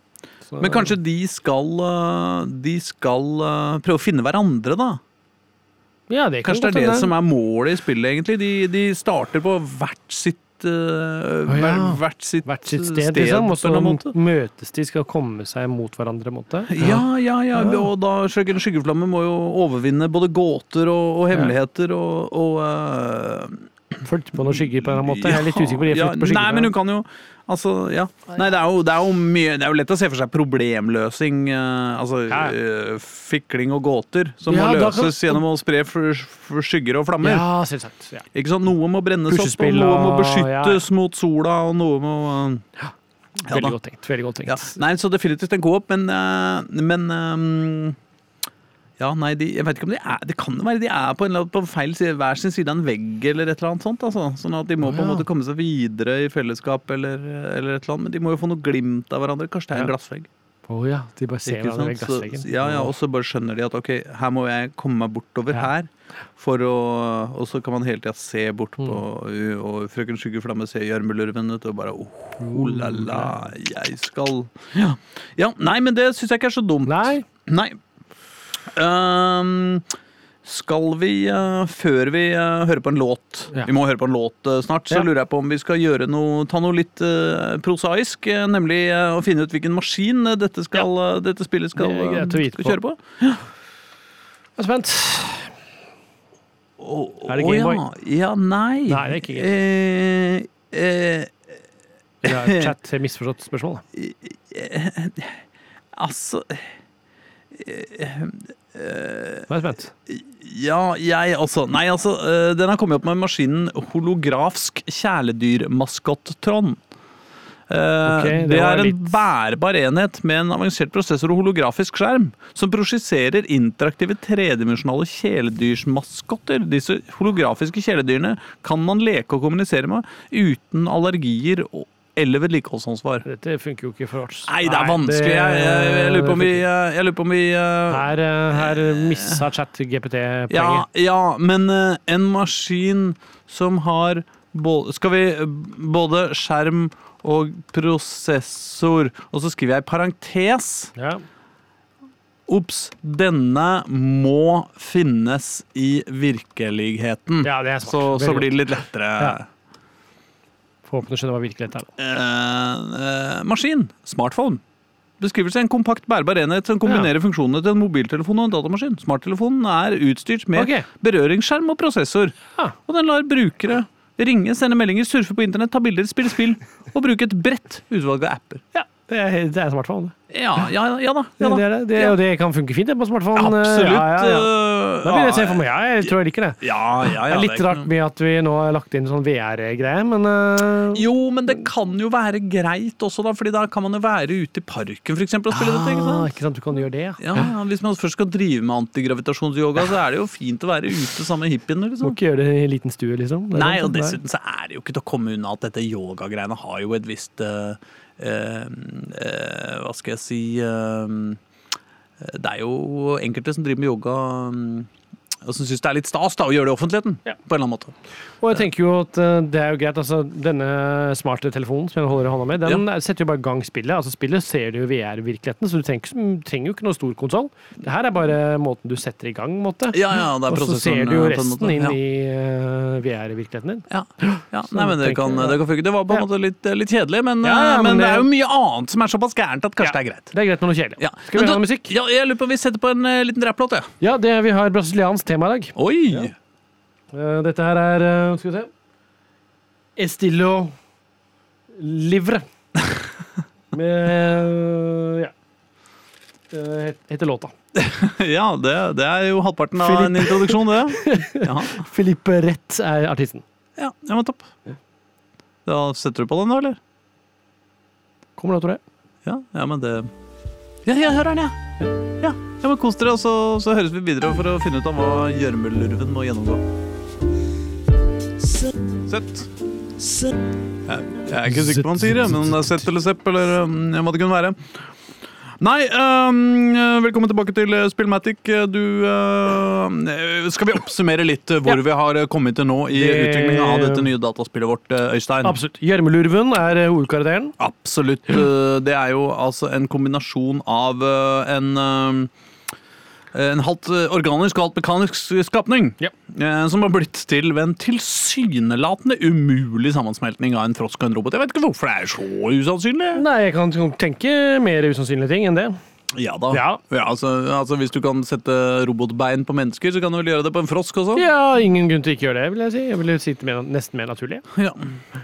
Så-
Men kanskje de skal øh, De skal øh, prøve å finne hverandre, da?
ja, det kan
Kanskje det er det som er målet i spillet, egentlig. De, de starter på hvert sitt øh,
oh, ja.
hver- hvert sitt,
Hvert sitt
sted,
sted, liksom. Og så møtes de, skal komme seg mot hverandre. Måte.
Ja, ja, ja.
Ja.
Og da Skyggen Skyggeflamme må jo overvinne både gåter og, og hemmeligheter og, og øh,
Flytte på noen skygger på en måte. Jeg er litt usikker på det.
Ja, nei, men hun kan jo Altså, ja. Nei, det er jo, det er jo mye Det er jo lett å se for seg problemløsing. eh, altså
Ja.
eh, fikling og gåter som
Ja,
må
løses kan-
gjennom å spre for, for skygger og flammer.
Ja, selvsagt. Ja.
Ikke sant? Noe må brennes opp, og noe må beskyttes mot sola, og noe må eh, Ja
Veldig godt tenkt. Veldig godt tenkt.
ja. Nei, så definitivt en god opp, men, men eh, ja, nei, de, jeg vet ikke om de er Det kan jo være de er på, en, eller annen- på feil side, hver sin side av en vegg eller et eller annet sånt. Altså. Sånn at de må
Å,
på en måte komme seg videre i fellesskap eller, eller et eller annet. Men de må jo få noe glimt av hverandre. Kanskje det er en glassvegg.
Å ja, de bare ser hverandre i
sant? Så,
glassveggen.
ja, ja, og så bare skjønner de at ok, her må jeg komme meg bortover
Ja.
her. For å, og så kan man hele tida se bort på
Mm.
Og frøken Skyggeflamme ser gjørmelurven ut og bare oh, oh la la, jeg skal ja. ja, nei, men det syns jeg ikke er så dumt.
Nei,
Nei. Ehm, skal vi, uh, før vi uh, hører på en låt
Ja.
Vi må høre på en låt uh, snart. Så
Ja.
lurer jeg på om vi skal gjøre noe, ta noe litt prosaisk. nemlig å finne ut hvilken maskin dette, skal, eh, dette spillet skal,
Det
skal kjøre på.
jeg er spent.
Oh,
Er det Gameboy?
Ja. ja, nei.
Nei, det er ikke
Eh, eh,
Det er <laughs> chat misforstått spørsmål.
altså
Nå er jeg spent.
Ja, jeg altså Nei, altså, øh, den har kommet opp med maskinen holografsk kjæledyrmaskott-Trond.
Okay, det
det, er en
litt-
bærbar enhet med en avansert prosessor og holografisk skjerm som prosjiserer interaktive tredimensjonale kjæledyrsmaskotter. Disse holografiske kjæledyrene kan man leke og kommunisere med uten allergier og- eller vedlikeholdsansvar.
Dette funker jo ikke for oss.
Nei, det er vanskelig. Jeg, jeg, jeg lurer på om vi, jeg lurer på om vi eh.
Her, eh, her missa chat GPT-poenget.
ja, men eh, en maskin som har både, Skal vi både skjerm og prosessor Og så skriver jeg parentes
Ja.
Ops, denne må finnes i virkeligheten.
ja, det er
så, så blir det litt lettere.
Ja. Får håpe du skjønner hva virkelighet er. Uh,
Eh, eh, maskin. Smartphone. Beskrivelse en kompakt bærbar enhet som kombinerer funksjonene til en mobiltelefon og en datamaskin. Smarttelefonen er utstyrt med
okay.
berøringsskjerm og prosessor.
Ah.
Og den lar brukere ringe, sende meldinger, surfe på internett, ta bilder, spille spill og bruke et bredt utvalg av apper.
Ja, det er, det er smartphone.
Ja, ja, ja da. Ja,
det,
da.
Det, det. Det, det kan funke fint på smartphone.
Absolutt. Øh,
Da blir det se for meg. Ja, jeg tror jeg liker det.
Ja, ja, ja.
Det er litt rart med at vi nå har lagt inn sånn VR-greie, men uh...
Jo, men det kan jo være greit også, da, fordi da kan man jo være ute i parken for eksempel, og spille dette. ikke
ah,
sant?
ikke sant, du kan gjøre det, ja.
Hvis man først skal drive med antigravitasjonsyoga, så er det jo fint å være ute sammen med hippiene.
Må
Liksom.
ikke gjøre det i en liten stue, liksom.
Nei, og dessuten så er det jo ikke til å komme unna at dette yogagreiene har jo et visst eh, eh, eh, Hva skal jeg si eh, Det er jo enkelte som driver med yoga mm, og som syns det er litt stas da, å gjøre det i offentligheten.
Ja.
på en eller annen måte.
Og jeg tenker jo at eh, det er jo greit, altså Denne smarte telefonen som jeg holder i hånda med, den setter jo bare i gang spillet. Altså Spillet ser du jo i VR-virkeligheten, så du trenger, trenger jo ikke noe stor konsoll. Det her er bare måten du setter i gang, måte.
Ja, ja, det er
Og så ser du jo
eh, en
resten inn
ja.
i uh, VR-virkeligheten din.
Ja, ja. Nei, men det kan, det kan funke. Det var på en
Ja.
måte litt, litt kjedelig, men,
Ja, ja,
eh, men,
men
det
det-
er jo mye annet som er såpass gærent at kanskje
Ja.
det er greit.
Det er greit med noe kjedelig.
Ja.
Skal vi
høre
ha noe musikk?
Ja, jeg lurer på vi setter på en uh, liten rapplåt, jeg.
Ja, det vi har brasiliansk tema i dag.
Oi!
Eh, dette her er uh, Skal vi se Estillo Livre. <laughs> Med Ja. Uh, heter låta. <laughs>
Ja, det, det er jo halvparten av
Philippe.
en introduksjon, det. <laughs> Ja,
Filippe Rett er artisten.
ja, ja men topp. Da setter du på den, da, eller?
Kommer da, tror jeg.
Ja, ja men det Ja, jeg hører den, ja. Ja, ja men Kos dere, og så, så høres vi videre for å finne ut av hva gjørmelurven må gjennomgå. Sett. Jeg, jeg er ikke sikker på hva han sier, men det er sett eller sepp eller um, hva det kunne være. Nei, um, velkommen tilbake til eh, Spillmatic. Du uh, Skal vi oppsummere litt eh, hvor
Ja.
vi har eh, kommet til nå i
Det-
utviklingen av dette nye dataspillet vårt, eh, Øystein?
Absolutt. Gjermelurven er eh, hovedkarakteren.
Absolutt. eh, Det er jo altså en kombinasjon av eh, en eh, en halvt eh, organisk og halvt mekanisk skapning.
Ja.
eh, Som har blitt til ved en tilsynelatende umulig sammensmeltning av en frosk og en robot. Jeg vet ikke hvorfor det er så usannsynlig.
Nei, jeg kan tenke mer usannsynlige ting enn det.
Ja da.
Ja.
altså, altså Hvis du kan sette robotbein på mennesker, så kan du vel gjøre det på en frosk også?
Ja, ingen grunn til ikke å gjøre det, vil jeg si. Jeg vil si det mer, nesten mer naturlig.
Ja,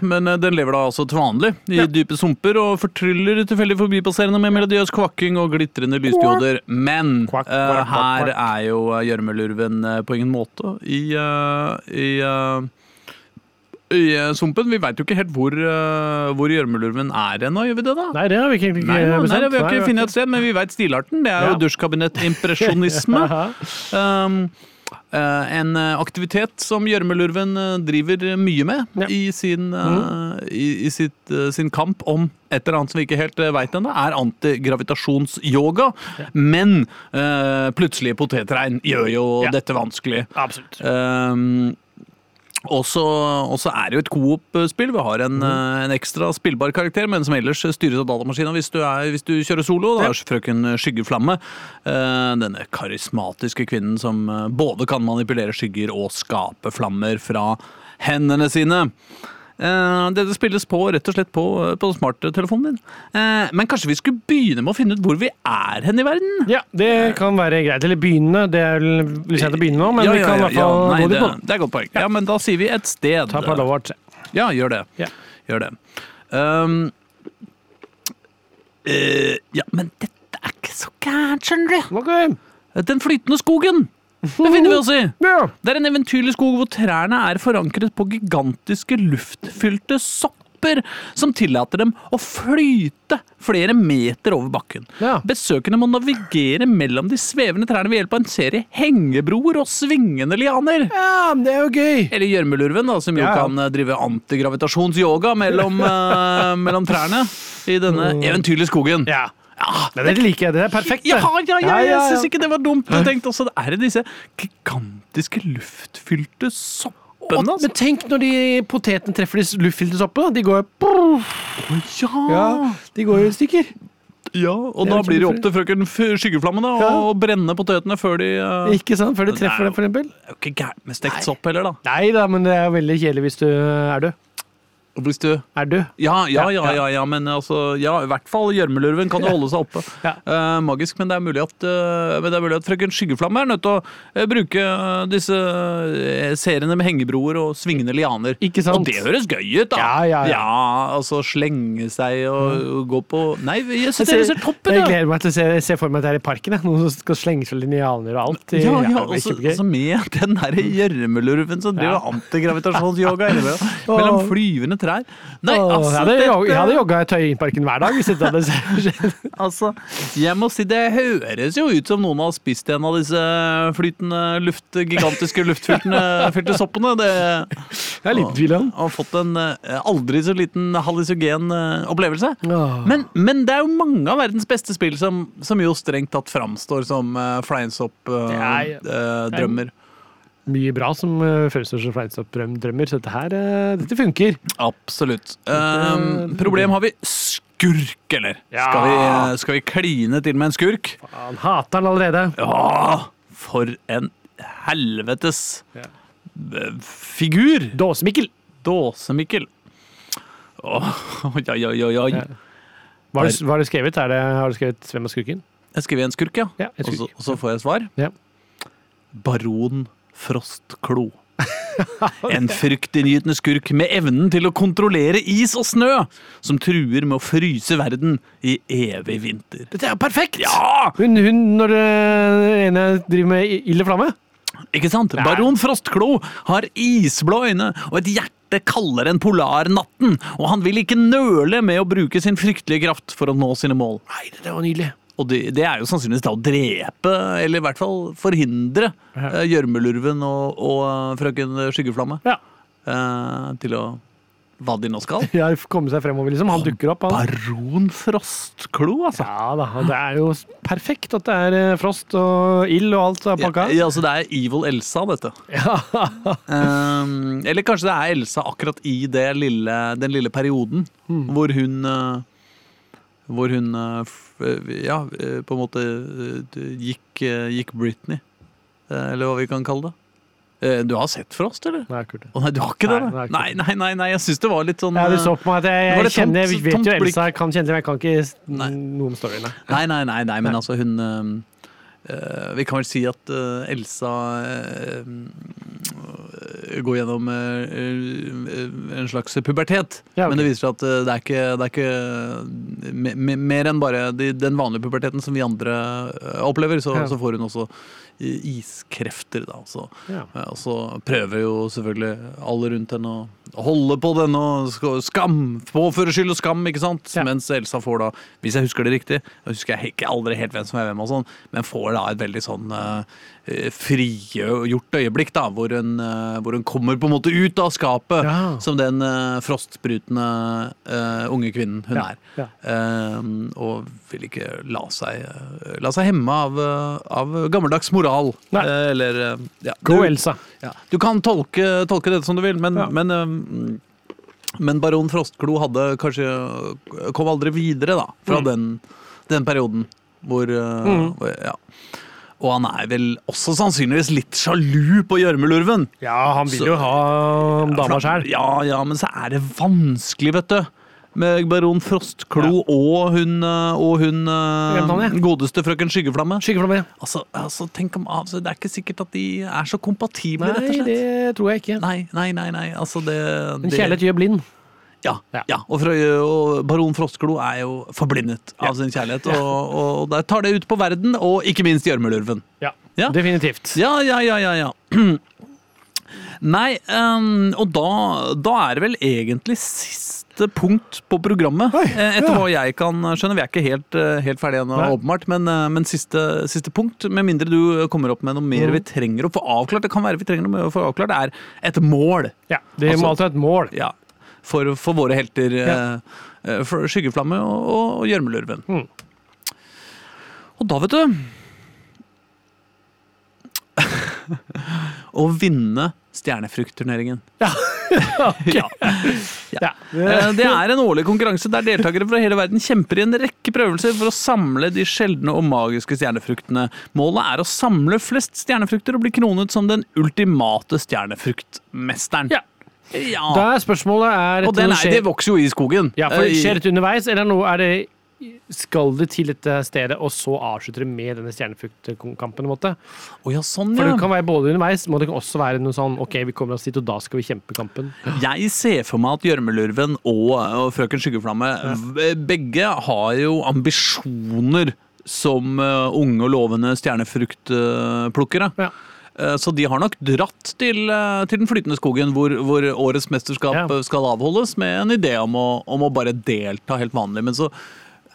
Men eh, den lever da altså til vanlig i
Ja.
dype sumper og fortryller tilfeldig forbipasserende med melodiøs kvakking og glitrende lysdioder. Men
kvakk,
her er jo eh, gjørmelurven på ingen måte i, uh, i, eh, i eh. Vi veit jo ikke helt hvor, uh, hvor gjørmelurven er ennå, gjør vi det da?
Nei, det har vi ikke egentlig
Nei, nei, nei, vi har ikke funnet et sted, men vi veit stilarten. Det er
Ja.
jo dusjkabinettimpresjonisme. <laughs> Um, Uh, en eh, aktivitet som gjørmelurven eh, driver mye med
Ja.
I, sin, eh, i, i sitt, uh, sin kamp om et eller annet som vi ikke helt uh, veit ennå, er antigravitasjonsyoga. Men eh, plutselige potetregn gjør jo
Ja.
dette vanskelig.
Absolutt.
Um, og så er det jo et coop-spill. Vi har en, eh, en ekstra spillbar karakter, men som ellers styres av datamaskina hvis du, hvis du kjører solo. Da er frøken Skyggeflamme. eh, denne karismatiske kvinnen som eh, både kan manipulere skygger og skape flammer fra hendene sine. Eh, Dette spilles på rett og slett på, på smarttelefonen din. Eh, Men kanskje vi skulle begynne med å finne ut hvor vi er hen i verden?
Ja, det kan være greit. Eller begynne. Det er vel litt sent å begynne nå, men
Ja,
vi
ja,
kan i hvert fall.
Nei,
gå
det,
dit nå.
det er et godt poeng. Ja, men da sier vi et sted.
Ta på
Ja, gjør det.
Ja.
Gjør det. Um, uh, ja, men dette er ikke så gærent, skjønner du.
Okay.
Den flytende skogen befinner vi oss i. Det er en eventyrlig skog hvor trærne er forankret på gigantiske luftfylte sopper som tillater dem å flyte flere meter over bakken.
Ja.
Besøkende må navigere mellom de svevende trærne ved hjelp av en serie hengebroer og svingende lianer.
ja, det er jo gøy.
Eller gjørmelurven, som jo
Ja.
kan eh, drive antigravitasjonsyoga mellom, uh, mellom trærne i denne eventyrlige skogen.
Ja.
Ja,
Nei, det liker jeg. Det er perfekt.
ja, ja, ja, jeg
ja.
syns ikke det var dumt. Jeg tenkte også, det er disse gigantiske luftfylte soppene. Altså.
men tenk når de potetene treffer de luftfylte soppene. De går
Ja.
Ja, de går i stykker.
ja, og da blir det opp til frøken Skyggeflamme da,
Ja.
å brenne potetene før de uh...
Ikke sant? Før de treffer
dem,
det, for eksempel.
Det er jo ikke gærent med stekt sopp heller, da.
Nei da, men det er veldig kjedelig hvis du er død.
Hvis du
Er du?
Ja, ja, ja,
Ja, ja.
men altså Ja, i hvert fall gjørmelurven kan <laughs> jo holde seg oppe. Eh, magisk, men det er mulig at uh, Men det er mulig at frøken Skyggeflamme er nødt til å uh, bruke disse seriene med hengebroer og svingende lianer.
Ikke sant?
Og det høres gøy ut, da!
Ja, ja, ja.
altså slenge seg og, og gå på Nei, jeg
syns
det ser toppen ut!
jeg gleder meg til å se, se for meg at det er i parken. jeg. Noen som skal slenge seg linjaler og alt.
Ja, ja,
det
og
blir
så med den der gjørmelurven som driver antigravitasjonsyoga. <laughs> Mellom flyvende trær. Nei,
Åh,
altså
jeg, hadde,
dette-
jeg hadde jogga i Tøyenparken hver dag hvis dette hadde skjedd. <laughs>
Altså, jeg må si det høres jo ut som noen har spist en av disse flytende luft, gigantiske luftfylte soppene. Det
Jeg er litt tvil om.
har fått en eh, aldri så liten hallusygen eh, opplevelse. Men, men det er jo mange av verdens beste spill som, som jo strengt tatt framstår som uh,
drømmer ja. Mye bra som uh, fremstår som fleinsopp-drømmer, så dette her eh, dette funker.
Absolutt. Um, problem har vi skurk, eller?
Ja.
Skal, vi, eh, skal vi kline til med en skurk?
Han hater han allerede.
Ja, for en helvetes
Ja.
eh, figur!
Dåsemikkel.
Dåsemikkel. Åh, oi, oi, oi, oi.
Hva har du, skrevet? Det, har du skrevet 'Hvem er skurken'?
Jeg skriver en skurk, ja.
Ja, en
Og så, og så får jeg svar.
Ja.
Baron Frostklo. En fryktinngytende skurk med evnen til å kontrollere is og snø, som truer med å fryse verden i evig vinter.
Dette er jo perfekt!
Ja!
Hun, hun når den ene driver med i- ild og flamme.
Ikke sant?
Nei.
Baron Frostklo har isblå øyne og et hjerte kaldere enn polarnatten, og han vil ikke nøle med å bruke sin fryktelige kraft for å nå sine mål.
Nei, det var nydelig.
Og det, det er jo sannsynligvis da å drepe, eller i hvert fall forhindre,
Ja.
eh, gjørmelurven og, og eh, frøken Skyggeflamme
Ja.
eh, til å hva de nå skal. <laughs>
Ja, komme seg fremover, liksom. Han dukker opp, han.
Baron Frostklo, altså.
Ja da, det er jo perfekt at det er eh, frost og ild og alt er
Ja,
pakka.
ja, altså det er Evil Elsa, dette. <laughs>
Ja.
Um, eller kanskje det er Elsa akkurat i det lille, den lille perioden
mm.
hvor hun Hvor hun ja, på en måte gikk, gikk Britney. Uh, eller hva vi kan kalle det. Uh, Du har sett Frost, eller?
Nei, Kurt.
Å nei, du har ikke det?
Nei, nei.
Nei, nei, nei, jeg syns det var litt sånn
Ja, du
uh,
så på meg at jeg, jeg kjenner, tomt- vet jo? Elsa, kan kjenne men jeg kan ikke noe om storyene.
Nei, nei, nei, men altså hun eh, Vi kan vel si at eh, Elsa eh, går gjennom eh, eh, en slags pubertet.
Ja, okay.
Men det viser seg at eh, det er ikke, det er ikke me, me, mer enn bare den vanlige puberteten som vi andre eh, opplever. Så,
Ja.
så får hun også eh, iskrefter, da. Så,
Ja.
eh, og så prøver jo selvfølgelig alle rundt henne å holde på denne skam, påføre skyld og skam, ikke sant?
Ja.
Mens Elsa får da, hvis jeg husker det riktig, jeg husker jeg ikke aldri helt hvem som er hvem og sånn, men får da et veldig sånn uh, frigjort øyeblikk da, hvor hun, uh, hvor hun kommer på en måte ut av skapet
Ja.
som den uh, frostbrutende uh, unge kvinnen hun
Ja,
er. Eh, og vil ikke la seg, eh, la seg hemme av, eh, av gammeldags moral. Eh, eller eh, ja,
Go Elsa.
ja. Du kan tolke, tolke dette som du vil, men, men, men baron Frostklo hadde kanskje kom aldri videre da, fra
Mm.
den, den perioden hvor, øh,
Mm.
Ja. Og han er vel også sannsynligvis litt sjalu på gjørmelurven.
Ja, han vil
Så-
jo ha dama sjæl.
Ja, ja, men så er det vanskelig, vet du. Med baron Frostklo og hun, øh, og hun
er?
godeste frøken Skyggeflamme.
Skyggeflamme.
Altså, altså, tenk om, altså, Det er ikke sikkert at de er så kompatible, rett og
Nei, det tror jeg ikke.
Nei, nei, nei, nei. Altså det,
En kjærlighet gjør blind.
Ja.
Ja.
ja. Og, fra, og baron Frostklo er jo forblindet
Ja.
av sin kjærlighet. Og, og der tar det ut på verden, og ikke minst gjørmelurven.
Ja,
Ja.
definitivt.
Ja, ja, ja, ja. ja. <clears throat> Nei, um, og da, da er det vel egentlig siste punkt på programmet.
Oi,
eh, Etter
ja.
hva jeg kan skjønne. Vi er ikke helt, eh, helt ferdige ennå, åpenbart. Men, eh, men siste, siste punkt, med mindre du kommer opp med noe mer
Mm.
vi trenger å få avklart, det kan være vi trenger noe å få avklart, det er et mål.
Ja, Det
Altså-
må alltid ha et mål.
Ja, for, for våre helter.
Ja.
for Skyggeflamme og Gjørmelurven.
Mm.
Og da, vet du <laughs> Å vinne stjernefruktturneringen.
Ja. <laughs>
Ja.
Ja.
Eh, Det er en årlig konkurranse der deltakere fra hele verden kjemper i en rekke prøvelser for å samle de sjeldne og magiske stjernefruktene. Målet er å samle flest stjernefrukter og bli kronet som den ultimate stjernefruktmesteren.
Ja.
Ja.
Da er spørsmålet er
Og den er, det vokser jo i skogen.
Ja, for
det
Skjer det underveis, eller er det skal det til dette stedet, og så avslutter det med denne stjernefruktkampen? en måte?
sånn, ja,
For det kan være både underveis, men det kan også være noe sånn OK, vi kommer oss dit, og da skal vi kjempe kampen.
Jeg ser for meg at Gjørmelurven og, og Frøken Skyggeflamme ja. begge har jo ambisjoner som eh, unge og lovende stjernefruktplukkere.
Ja.
Eh, Så de har nok dratt til, eh, til den flytende skogen, hvor, hvor årets mesterskap
Ja.
skal avholdes, med en idé om å, om å bare delta helt vanlig. Men så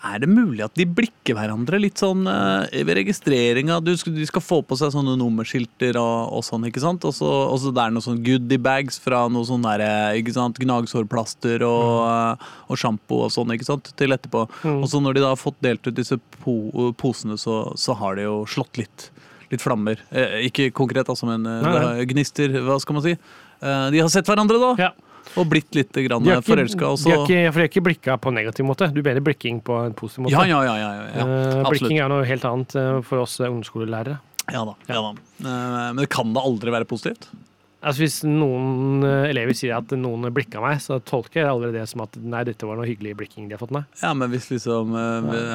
er det mulig at de blikker hverandre litt sånn eh, ved registreringa. Du De skal få på seg sånne nummerskilter og, og sånn, ikke sant. Og så det er noen sånne goodiebags fra noe sånn derre, ikke sant, gnagsårplaster og, eh, og sjampo og sånn, ikke sant, til etterpå.
Mm.
Og så når de da har fått delt ut disse po posene, så, så har de jo slått litt. Litt flammer. Eh, ikke konkret, altså, men eh,
nei.
gnister, hva skal man si. Eh, de har sett hverandre, da,
Ja.
Og blitt litt forelska.
de har ikke, for de har ikke blikka på en negativ måte. Du mener blikking på en positiv måte.
Ja, ja, ja. ja, ja, absolutt.
blikking er noe helt annet eh, for oss eh, ungdomsskolelærere.
Ja da. ja da. Men det kan da aldri være positivt?
Altså Hvis noen elever sier at noen blikka meg, så tolker jeg aldri det som at nei, dette var noe hyggelig blikking de har fått meg.
Ja, men hvis liksom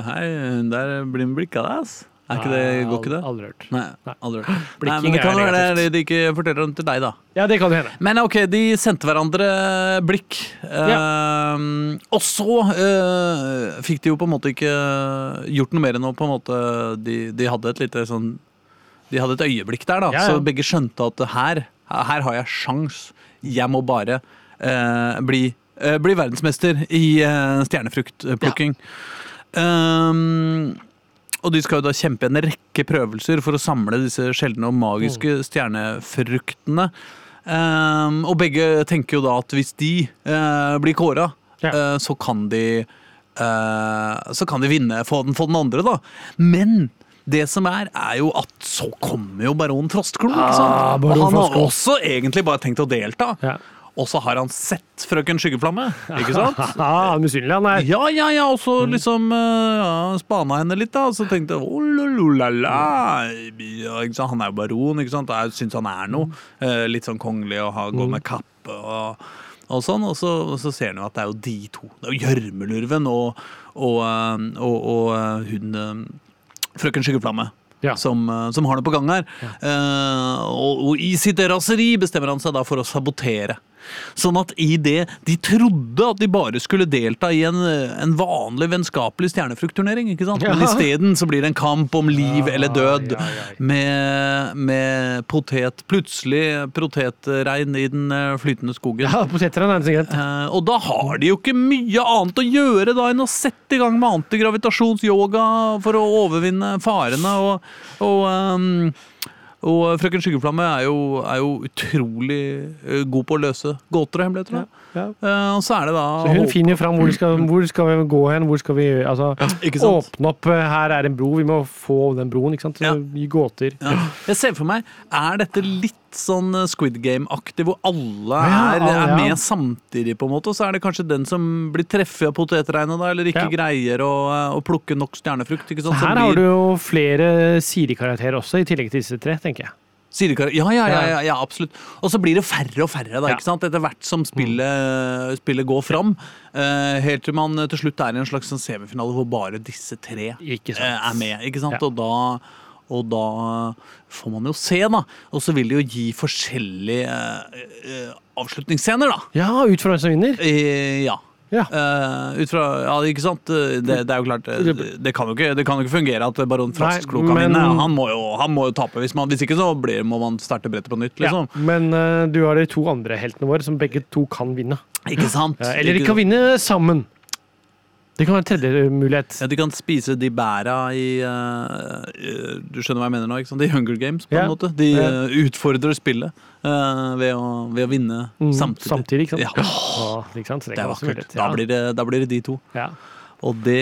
Hei, hun der blir med blikka deg, ass. Er ikke det, går ikke det?
Aldri hørt.
Nei, aldri hørt. <laughs> Nei, men det kan være det de ikke forteller om til deg, da.
Ja, det kan hende.
Men ok, de sendte hverandre blikk. Ja og så uh, fikk de jo på en måte ikke gjort noe mer enn å på en måte De, de hadde et lite sånn De hadde et øyeblikk der, da.
Ja, ja.
Så begge skjønte at her, her har jeg sjans. Jeg må bare uh, bli, eh, bli verdensmester i stjernefruktplukking. Um, og de skal jo da kjempe en rekke prøvelser for å samle disse sjeldne og magiske stjernefruktene. Um, og begge tenker jo da at hvis de uh, blir kåra,
Ja.
uh, så kan de uh, Så kan de vinne, for den, for den andre, da. Men det som er, er jo at så kommer jo baron Frostklo.
Ah,
og han har også egentlig bare tenkt å delta.
Ja.
Og så har han sett Frøken Skyggeflamme, ikke sant? <laughs>
Misunnelig han er.
Ja, ja, ja, og så liksom uh, ja, spana henne litt, da. Og så tenkte jeg. Ja, ikke sant? Han er jo baron, ikke sant. Jeg syns han er noe. Eh, litt sånn kongelig og ha, gå med kappe og, og sånn. Og så, og så ser han jo at det er jo de to. Det er jo Gjørmelurven og, og, eh, og, eh, hun eh, Frøken Skyggeflamme.
Ja.
Som, eh, som har det på gang her. Eh, og, og i sitt raseri bestemmer han seg da for å sabotere. Sånn at i det de trodde at de bare skulle delta i en, en vanlig vennskapelig stjernefruktturnering, ikke sant? men isteden så blir det en kamp om liv eller død. Med, med potet Plutselig potetregn i den eh, flytende skogen.
Ja, potetregn er det sikkert.
Eh, og da har de jo ikke mye annet å gjøre da enn å sette i gang med antigravitasjonsyoga for å overvinne farene. Og, og, ehm, og frøken Skyggeflamme er jo, er jo utrolig eh, god på å løse gåter og hemmeligheter. Ja,
Ja.
Eh, så er det da
Så hun finner fram hvor skal, hvor skal vi gå hen, hvor skal vi altså,
sant?
åpne opp. eh, Her er en bro, vi må få den broen. ikke sant? Så
Ja.
Gåter.
Ja. Jeg ser for meg, er dette litt sånn eh, Squid Game-aktig, hvor alle
Ja,
er,
ja.
er med samtidig, på en måte, og så er det kanskje den som blir treffet av potetregnet, da, eller ikke
Ja.
greier å, eh, å plukke nok stjernefrukt. ikke sant? Så
Her har du jo flere Siri-karakterer også, i tillegg til disse tre, tenker jeg.
Ja, ja, ja, ja, ja, absolutt. Og så blir det færre og færre da,
Ja.
ikke sant? etter hvert som spillet, spillet går fram. eh, helt til man til slutt er i en slags sånn semifinale hvor bare disse tre er med. ikke sant?
Ja.
Og, da, og da får man jo se, da. Og så vil det jo gi forskjellige eh, eh, avslutningsscener, da.
Ja, ut fra hvem som vinner.
Eh, ja.
Ja.
Uh, ut fra Ja, ikke sant? Det, det er jo klart eh, det, det, kan jo ikke, det kan jo ikke fungere at baron Frostklo kan
men-
vinne. Han må jo, han må jo tape. Hvis, man, hvis ikke så blir, må man starte brettet på nytt, liksom.
Ja, men uh, du har de to andre heltene våre som begge to kan vinne.
Ikke sant?
Ja, eller de kan vinne sammen. Det kan være en tredje mulighet.
Ja, de kan spise de bæra i eh, Du skjønner hva jeg mener nå? ikke sant? De Hunger Games, på
Ja.
en måte. De eh, utfordrer spillet uh, ved, å, ved å vinne
Mm,
samtidig.
Samtidig, ikke sant?
Ja.
Oh, ikke sant?
Det,
Det
er vakkert.
Ja.
Da blir det, da blir det de to.
Ja.
Og det,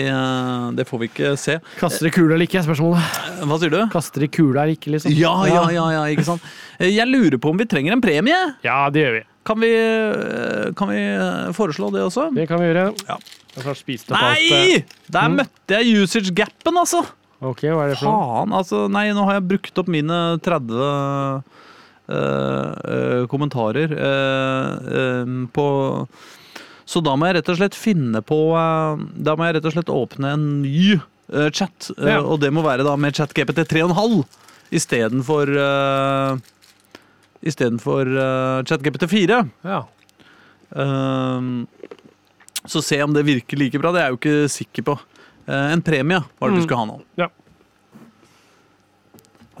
det får vi ikke se.
Kaster de kula eller ikke, er spørsmålet.
Hva sier du?
Kaster de kula eller ikke, liksom?
Ja, ja, ja, ja, ikke sant. Jeg lurer på om vi trenger en premie.
Ja, det gjør vi.
Kan vi, eh, kan vi eh, foreslå det også?
Det kan vi gjøre.
Ja. Nei! Der møtte jeg usage-gapen, altså!
Ok, hva er det for?
Faen, altså. Nei, nå har jeg brukt opp mine 30 uh, uh, kommentarer uh, på Så da må jeg rett og slett finne på Da må jeg rett og slett åpne en ny chat,
Ja.
og det må være da med ChatGPT 3,5 istedenfor uh, Istedenfor uh, ChatGPT 4.
Ja.
Um, så se om det virker like bra. Det er jeg jo ikke sikker på. Uh, en premie var det
Mm.
skulle ha nå.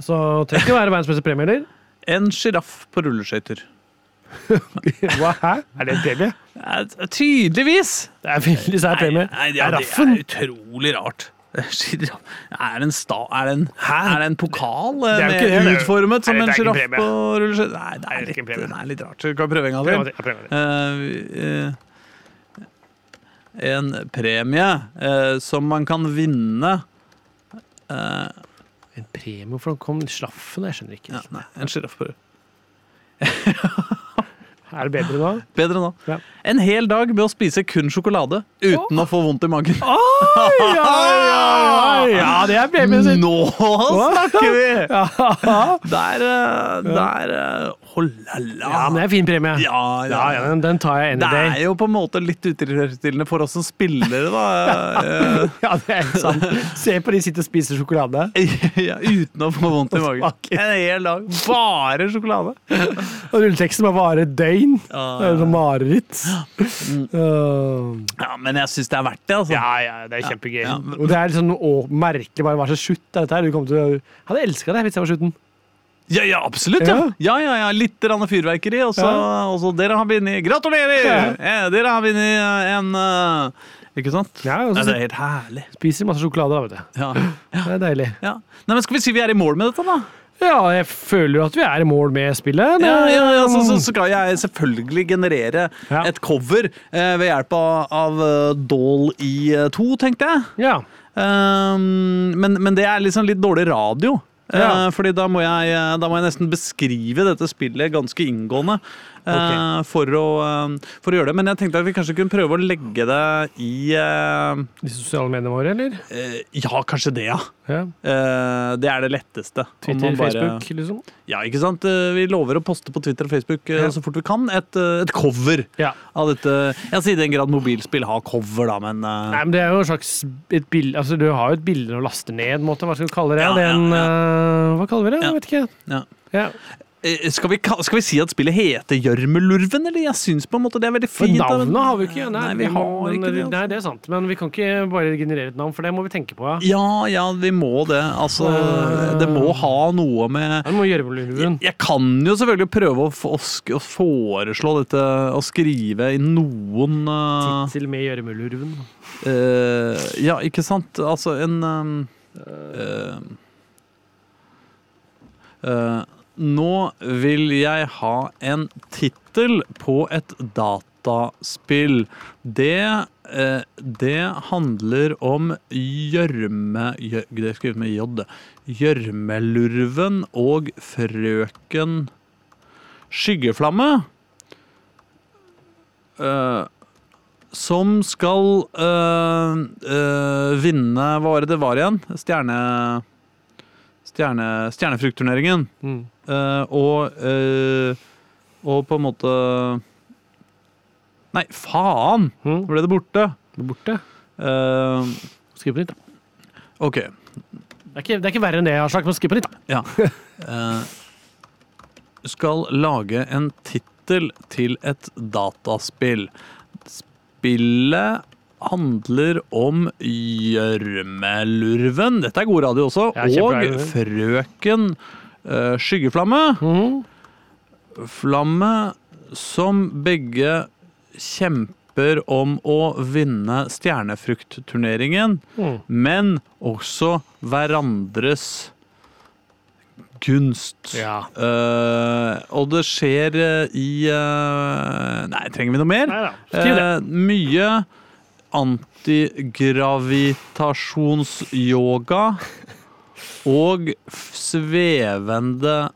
Så trenger ikke være verdens beste premie, eller?
En sjiraff på rulleskøyter. <laughs>
Hva, hæ? Er det en premie?
Ja, Tydeligvis!
Det er veldig sær premie.
Nei,
Det
ja,
er
det er utrolig rart. <laughs> Sjiraff. Er det en, sta, er det en,
Hæ?
er det en pokal
Det er jo ikke
utformet som en
det er ikke en
sjiraff på rulleskøyter? Nei, det er,
det er
litt, det er litt rart. Du vi prøve en gang til? Eh, en premie eh, som man kan vinne eh,
En premie? Hvorfor kom sjiraffen? Jeg skjønner ikke.
ja, nei, En sjiraff på <laughs>
Er det bedre nå?
Bedre nå.
Ja.
En hel dag med å spise kun sjokolade uten å få vondt i magen.
Oi, oi, oi! <laughs> Ja, det er premien sin.
Nå snakker vi! <laughs>
Ja,
Der, eh, der eh, Oh la la.
ja, men det er en fin premie.
Ja,
Ja, ja, ja den tar jeg any
Det er jo på en måte litt utilfredsstillende for oss som spillere, da. Eh, <laughs>
Ja, det er sant. Se på de sitter og spiser sjokolade. <laughs>
ja, uten å få vondt i magen. En hel dag. Bare sjokolade.
Og rulleteksten må vare et døgn.
Ja,
Det er sånn mareritt. Uh,
ja, men jeg syns det er verdt det, altså.
ja, ja, det er kjempegøy.
Men-
Og det er liksom å, merkelig bare hva slags slutt er dette her. Du til Jeg hadde elska det hvis jeg var slutten.
Ja, ja, absolutt. Ja, ja, ja, ja. Litt grann fyrverkeri, og så og så Dere har vunnet Gratulerer! Eh, dere har vunnet eh, en uh, Ikke sant?
Ja,
Nei, det er helt herlig.
spiser masse sjokolade, da, vet du.
Ja.
Det er deilig.
ja. Nei, men Skal vi si vi er i mål med dette, da?
Ja, jeg føler jo at vi er i mål med spillet.
Ja, ja, ja, så, så skal jeg selvfølgelig generere
Ja.
et cover eh, ved hjelp av, av eh, Doll i2, tenkte jeg.
ja.
Um, men, men det er liksom litt dårlig radio.
Ja.
Eh, fordi da må, jeg, eh, da må jeg nesten beskrive dette spillet ganske inngående. Eh,
Ok.
for, å, eh, for å gjøre det. Men jeg tenkte at vi kanskje kunne prøve å legge det i eh,
De sosiale mediene våre, eller?
eh, Ja, kanskje det, ja.
Ja.
Eh, det er det letteste.
Twitter,
bare-
Facebook, liksom?
Ja, ikke sant? Eh, Vi lover å poste på Twitter og Facebook eh,
Ja.
så fort vi kan et, eh, et cover
Ja.
av dette. Jeg sier i den grad mobilspill har cover, da, men eh,
Nei, men det er jo en slags et bilde Altså, du har jo et bilde å laste ned, måte. Hva skal vi kalle det?
Ja,
det er en,
ja,
øh, hva kaller vi det? Jeg vet ikke.
ja.
Ja.
Eh, Skal vi, skal vi si at spillet heter Gjørmelurven, eller? Jeg syns på en måte det er veldig fint. men-
navnet har vi ikke. Nei,
Nei, vi har
men-
ikke det.
Nei,
Altså.
det er sant. Men vi kan ikke bare generere et navn, for det må vi tenke på, ja.
Ja, ja, vi må det. Altså,
uh,
det må ha noe med
Det må Gjørmelurven. med.
Jeg kan jo selvfølgelig prøve å, å, å foreslå dette, å skrive i noen uh,
Tittel med gjørmelurven.
Uh, Ja, ikke sant? Altså en uh, Nå vil jeg ha en tittel på et dataspill. Det eh, Det handler om gjørme... Det skrevet med J. Gjørmelurven og frøken Skyggeflamme. eh, som skal eh, eh, vinne Hva var det det var igjen? Stjerne... Stjerne, stjernefruktturneringen.
Mm.
Uh, og uh, Og på en måte Nei, faen! Nå
Mm.
ble det borte.
Borte.
Uh,
Skriv på nytt, da.
OK.
Det er, ikke, det er ikke verre enn det jeg har sagt, men skriv på nytt.
Ja. Uh, skal lage en tittel til et dataspill. Spillet handler om gjørmelurven. Dette er god radio også. Og frøken uh, Skyggeflamme.
Mhm.
Flamme som begge kjemper om å vinne stjernefruktturneringen,
Mm.
men også hverandres gunst.
Ja.
Uh, og det skjer eh, i uh, Nei, trenger vi noe mer?
Nei
mye antigravitasjonsyoga og svevende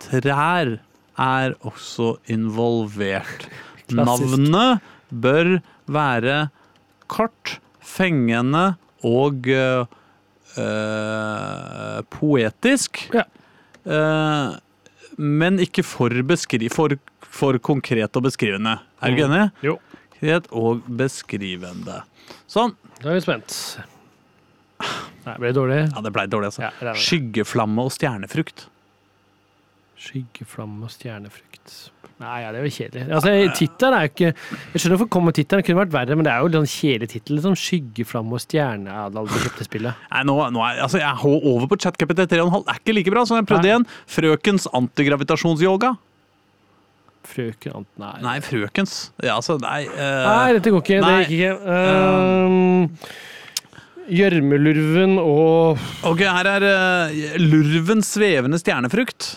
trær er også involvert.
Klassisk.
Navnet bør være kort, fengende og eh, poetisk.
Ja.
Uh, men ikke for, for, for konkret og beskrivende. Er du ikke enig?
Jo.
Konkret og beskrivende. Sånn.
Da er vi spent. Nei, ble det dårlig?
Ja, det ble dårlig, altså.
Ja, det det.
Skyggeflamme og stjernefrukt.
Skyggeflamme og stjernefrukt. Nei, ja, det er jo kjedelig. Altså, tittelen er jo ikke Jeg skjønner hvorfor kommer tittelen, det kunne vært verre, men det er jo en kjedelig tittel. Liksom. Skyggeflamme og stjerne. Hadde aldri kjøpt det spillet. <laughs>
Nei, nå, nå er, altså, jeg er over på ChatGPT 3,5. Det er ikke like bra, så jeg prøvde
Nei.
igjen. Frøkens antigravitasjonsyoga.
Frøken Nei.
Nei, frøkens. Ja, altså, nei uh,
Nei, dette går ikke.
nei.
Det gikk ikke. Um, uh, og
Ok, her er uh, lurvens svevende stjernefrukt.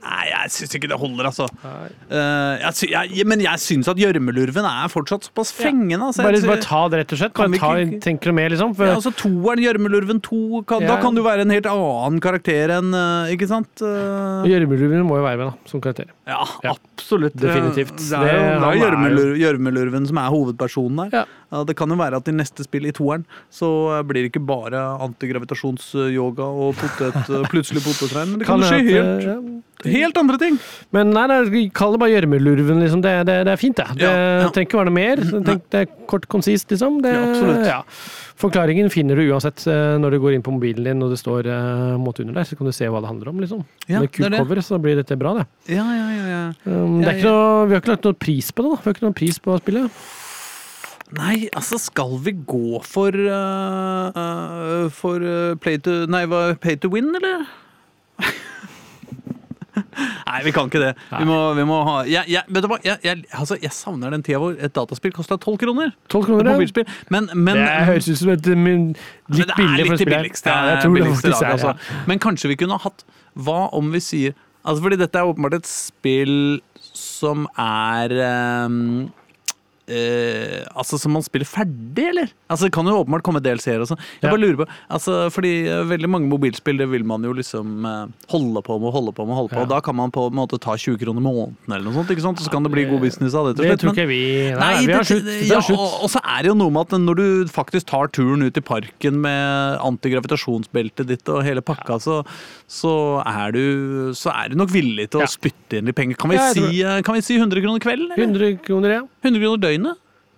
Nei, jeg syns ikke det holder, altså. Eh, jeg, sy jeg, men jeg syns at gjørmelurven er fortsatt såpass fengende. Altså.
Bare, bare ta det, rett og slett.
Kan
Bare ta,
ikke-
tenker du mer, liksom? For,
ja, altså Toeren, Gjørmelurven to kan, da kan du være en helt annen karakter enn eh, Ikke sant? Gjørmelurven
Gjørmelurven må jo være med, da, som karakter.
ja,
Ja.
absolutt.
Definitivt.
Det er jo, gjørmelurven som er hovedpersonen der.
Ja.
Ja, det kan jo være at i neste spill, i toeren, så blir det ikke bare antigravitasjonsyoga og potet, plutselig potetregn, men det kan, kan skje helt,
ja.
Helt andre ting.
Men nei, nei, kall det bare gjørmelurven, liksom. Det, det, det er fint, det. Det
Ja, ja.
trenger ikke være noe mer. Tenk, det er kort, konsist, liksom. Det,
Ja,
ja. Forklaringen finner du uansett eh, når du går inn på mobilen din og det står uh, måte under der, så kan du se hva det handler om, liksom.
Ja,
Med
er.
Q-cover så blir dette bra, det.
Ja, ja, ja, ja.
Um, det er ikke noe, vi har ikke lagt noe pris på det, da. Vi har ikke noe pris på spillet.
Nei, altså skal vi gå for uh, uh, For play to Nei, pay to win, eller? Nei, vi kan ikke det. Vi må, vi må ha jeg, jeg, Vet du hva, jeg, jeg, altså, jeg savner den tida hvor et dataspill kosta tolv kroner.
12 kroner, ja.
Men, men
det høres ut som et men,
Men
litt
det
billig for å spille.
billigste,
Ja, jeg tror det
billigste
faktisk
laget,
er, ja.
altså. Men kanskje vi kunne ha hatt Hva om vi sier Altså fordi dette er åpenbart et spill som er ehm, eh, altså Som man spiller ferdig, eller? Altså Det kan jo åpenbart komme DLC-er og sånn. Jeg
Ja.
bare lurer på altså Fordi eh, veldig mange mobilspill Det vil man jo liksom eh, holde på med, holde på med, holde på
Ja.
Og da kan man på en måte ta 20 kroner måneden eller noe sånt, ikke sant? Og så kan det bli god business av det til
Det tror ikke vi Nei,
Nei,
vi har slutt.
Ja. Og, og så er det jo noe med at når du faktisk tar turen ut i parken med antigravitasjonsbeltet ditt og hele pakka, så, så, er du, så er du nok villig til å spytte inn litt penger. Kan vi, si, eh, kan vi si 100 kroner kvelden? Eller?
100 kroner, ja.
100 kroner døgnet?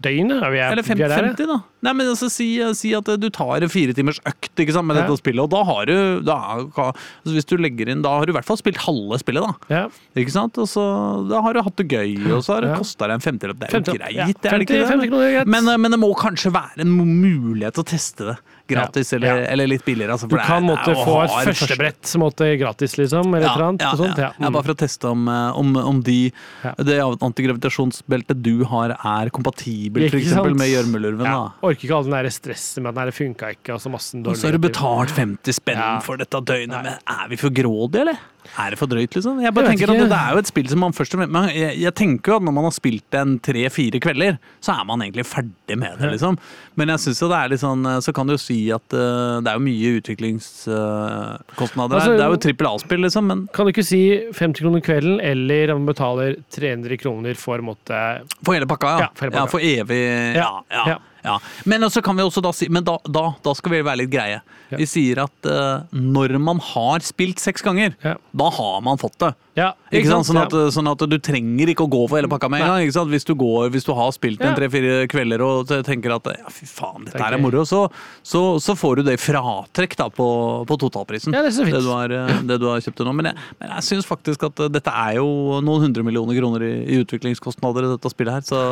Døgnet? Ja, vi er,
Eller
vi er der,
50, da? Nei, men altså, si, si at du tar en fire timers økt ikke sant, med
Ja.
dette spillet, og da har du da, altså, Hvis du legger inn Da har du i hvert fall spilt halve spillet, da.
ja.
Ikke sant? Og så, da har du hatt det gøy, og så har det
Ja.
kosta deg en femtilapp. Det er jo
50,
greit,
ja,
det er det ikke det?
50 kroner er greit.
Men, eh, men det må kanskje være en mulighet til å teste det gratis,
Ja.
Eller,
Ja.
eller litt billigere. Altså,
Du
det
kan måtte
det
få et førstebrett måtte gratis, liksom, eller ja, annet. og sånt.
Ja,
Ja.
ja,
Mm.
bare for å teste om, eh, om, om de,
Ja.
det antigravitasjonsbeltet du har, er kompatibelt for eksempel med gjørmelurven.
Ja. Orker ikke all den der stresset med at den funka ikke, og så massen
Og så har du betalt 50 spenn
Ja.
for dette døgnet. Men er vi for grådige, eller? Er det for drøyt, liksom? Jeg bare
Jeg tenker
tenker at
ikke.
Det er jo et spill som man først og fremst jeg, jeg tenker jo at når man har spilt en tre-fire kvelder, så er man egentlig ferdig med det, liksom. Men jeg synes jo det er litt sånn Så kan du jo si at uh, det er jo mye utviklingskostnader
Altså,
her. Det er jo trippel A-spill, liksom, men
Kan du ikke si 50 kroner kvelden, eller om man betaler 300 kroner for måtte
For hele pakka, ja.
Ja, for hele pakka.
Ja, for evig Ja. ja,
Ja.
Ja. Men så kan vi også da si Men da, da, da skal vi være litt greie.
Ja.
Vi sier at uh, når man har spilt seks ganger,
Ja.
da har man fått det.
Ja,
Ikke sant? Sånn, at, sånn at du trenger ikke å gå for hele pakka med en gang. Hvis du går, hvis du har spilt en tre-fire kvelder og tenker at ja, fy faen, dette her er moro, så, så, så får du det i fratrekk da, på, på totalprisen.
Ja, det er så fint.
det, du har, eh, det du har kjøpt nå. Men jeg, men jeg syns faktisk at eh, dette er jo noen hundre millioner kroner i, i utviklingskostnader i dette spillet her, så,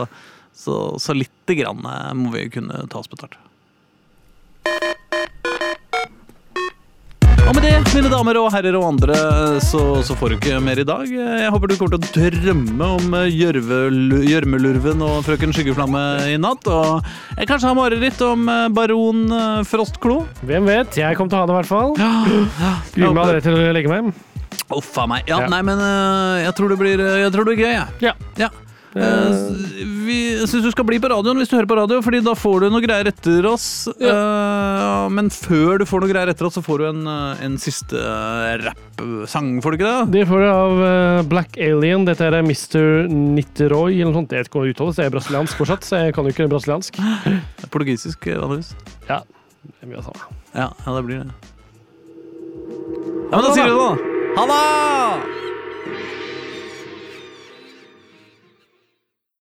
så, så lite grann eh, må vi kunne ta oss betalt. Og med det, mine damer og herrer og andre, så, så får du ikke mer i dag. Jeg håper du kommer til å drømme om eh, gjørmelurven og frøken Skyggeflamme i natt. Og jeg kanskje har mareritt om eh, baron Frostklo.
Hvem vet? Jeg kommer til å ha det, i hvert fall. Gruer meg allerede til å legge meg.
Uff a meg. Ja,
Ja.
nei, men jeg tror det blir Jeg tror det blir gøy, jeg.
Ja.
Ja. Eh, vi syns du skal bli på radioen hvis du hører på radio, Fordi da får du noe greier etter oss. Eh, men før du får noe greier etter oss, så får du en, eh, en siste rappsang, får du ikke det?
Det får du av Black Alien. Dette er Mr. Nitteroy, eller noe sånt. Jeg vet ikke hvordan det uttales. Jeg er brasiliansk fortsatt, så jeg kan jo ikke brasiliansk.
Portugisisk, vanligvis.
Ja, det av det samme.
Ja, ja, det blir det. Ja, men da sier du det, da. Ha det!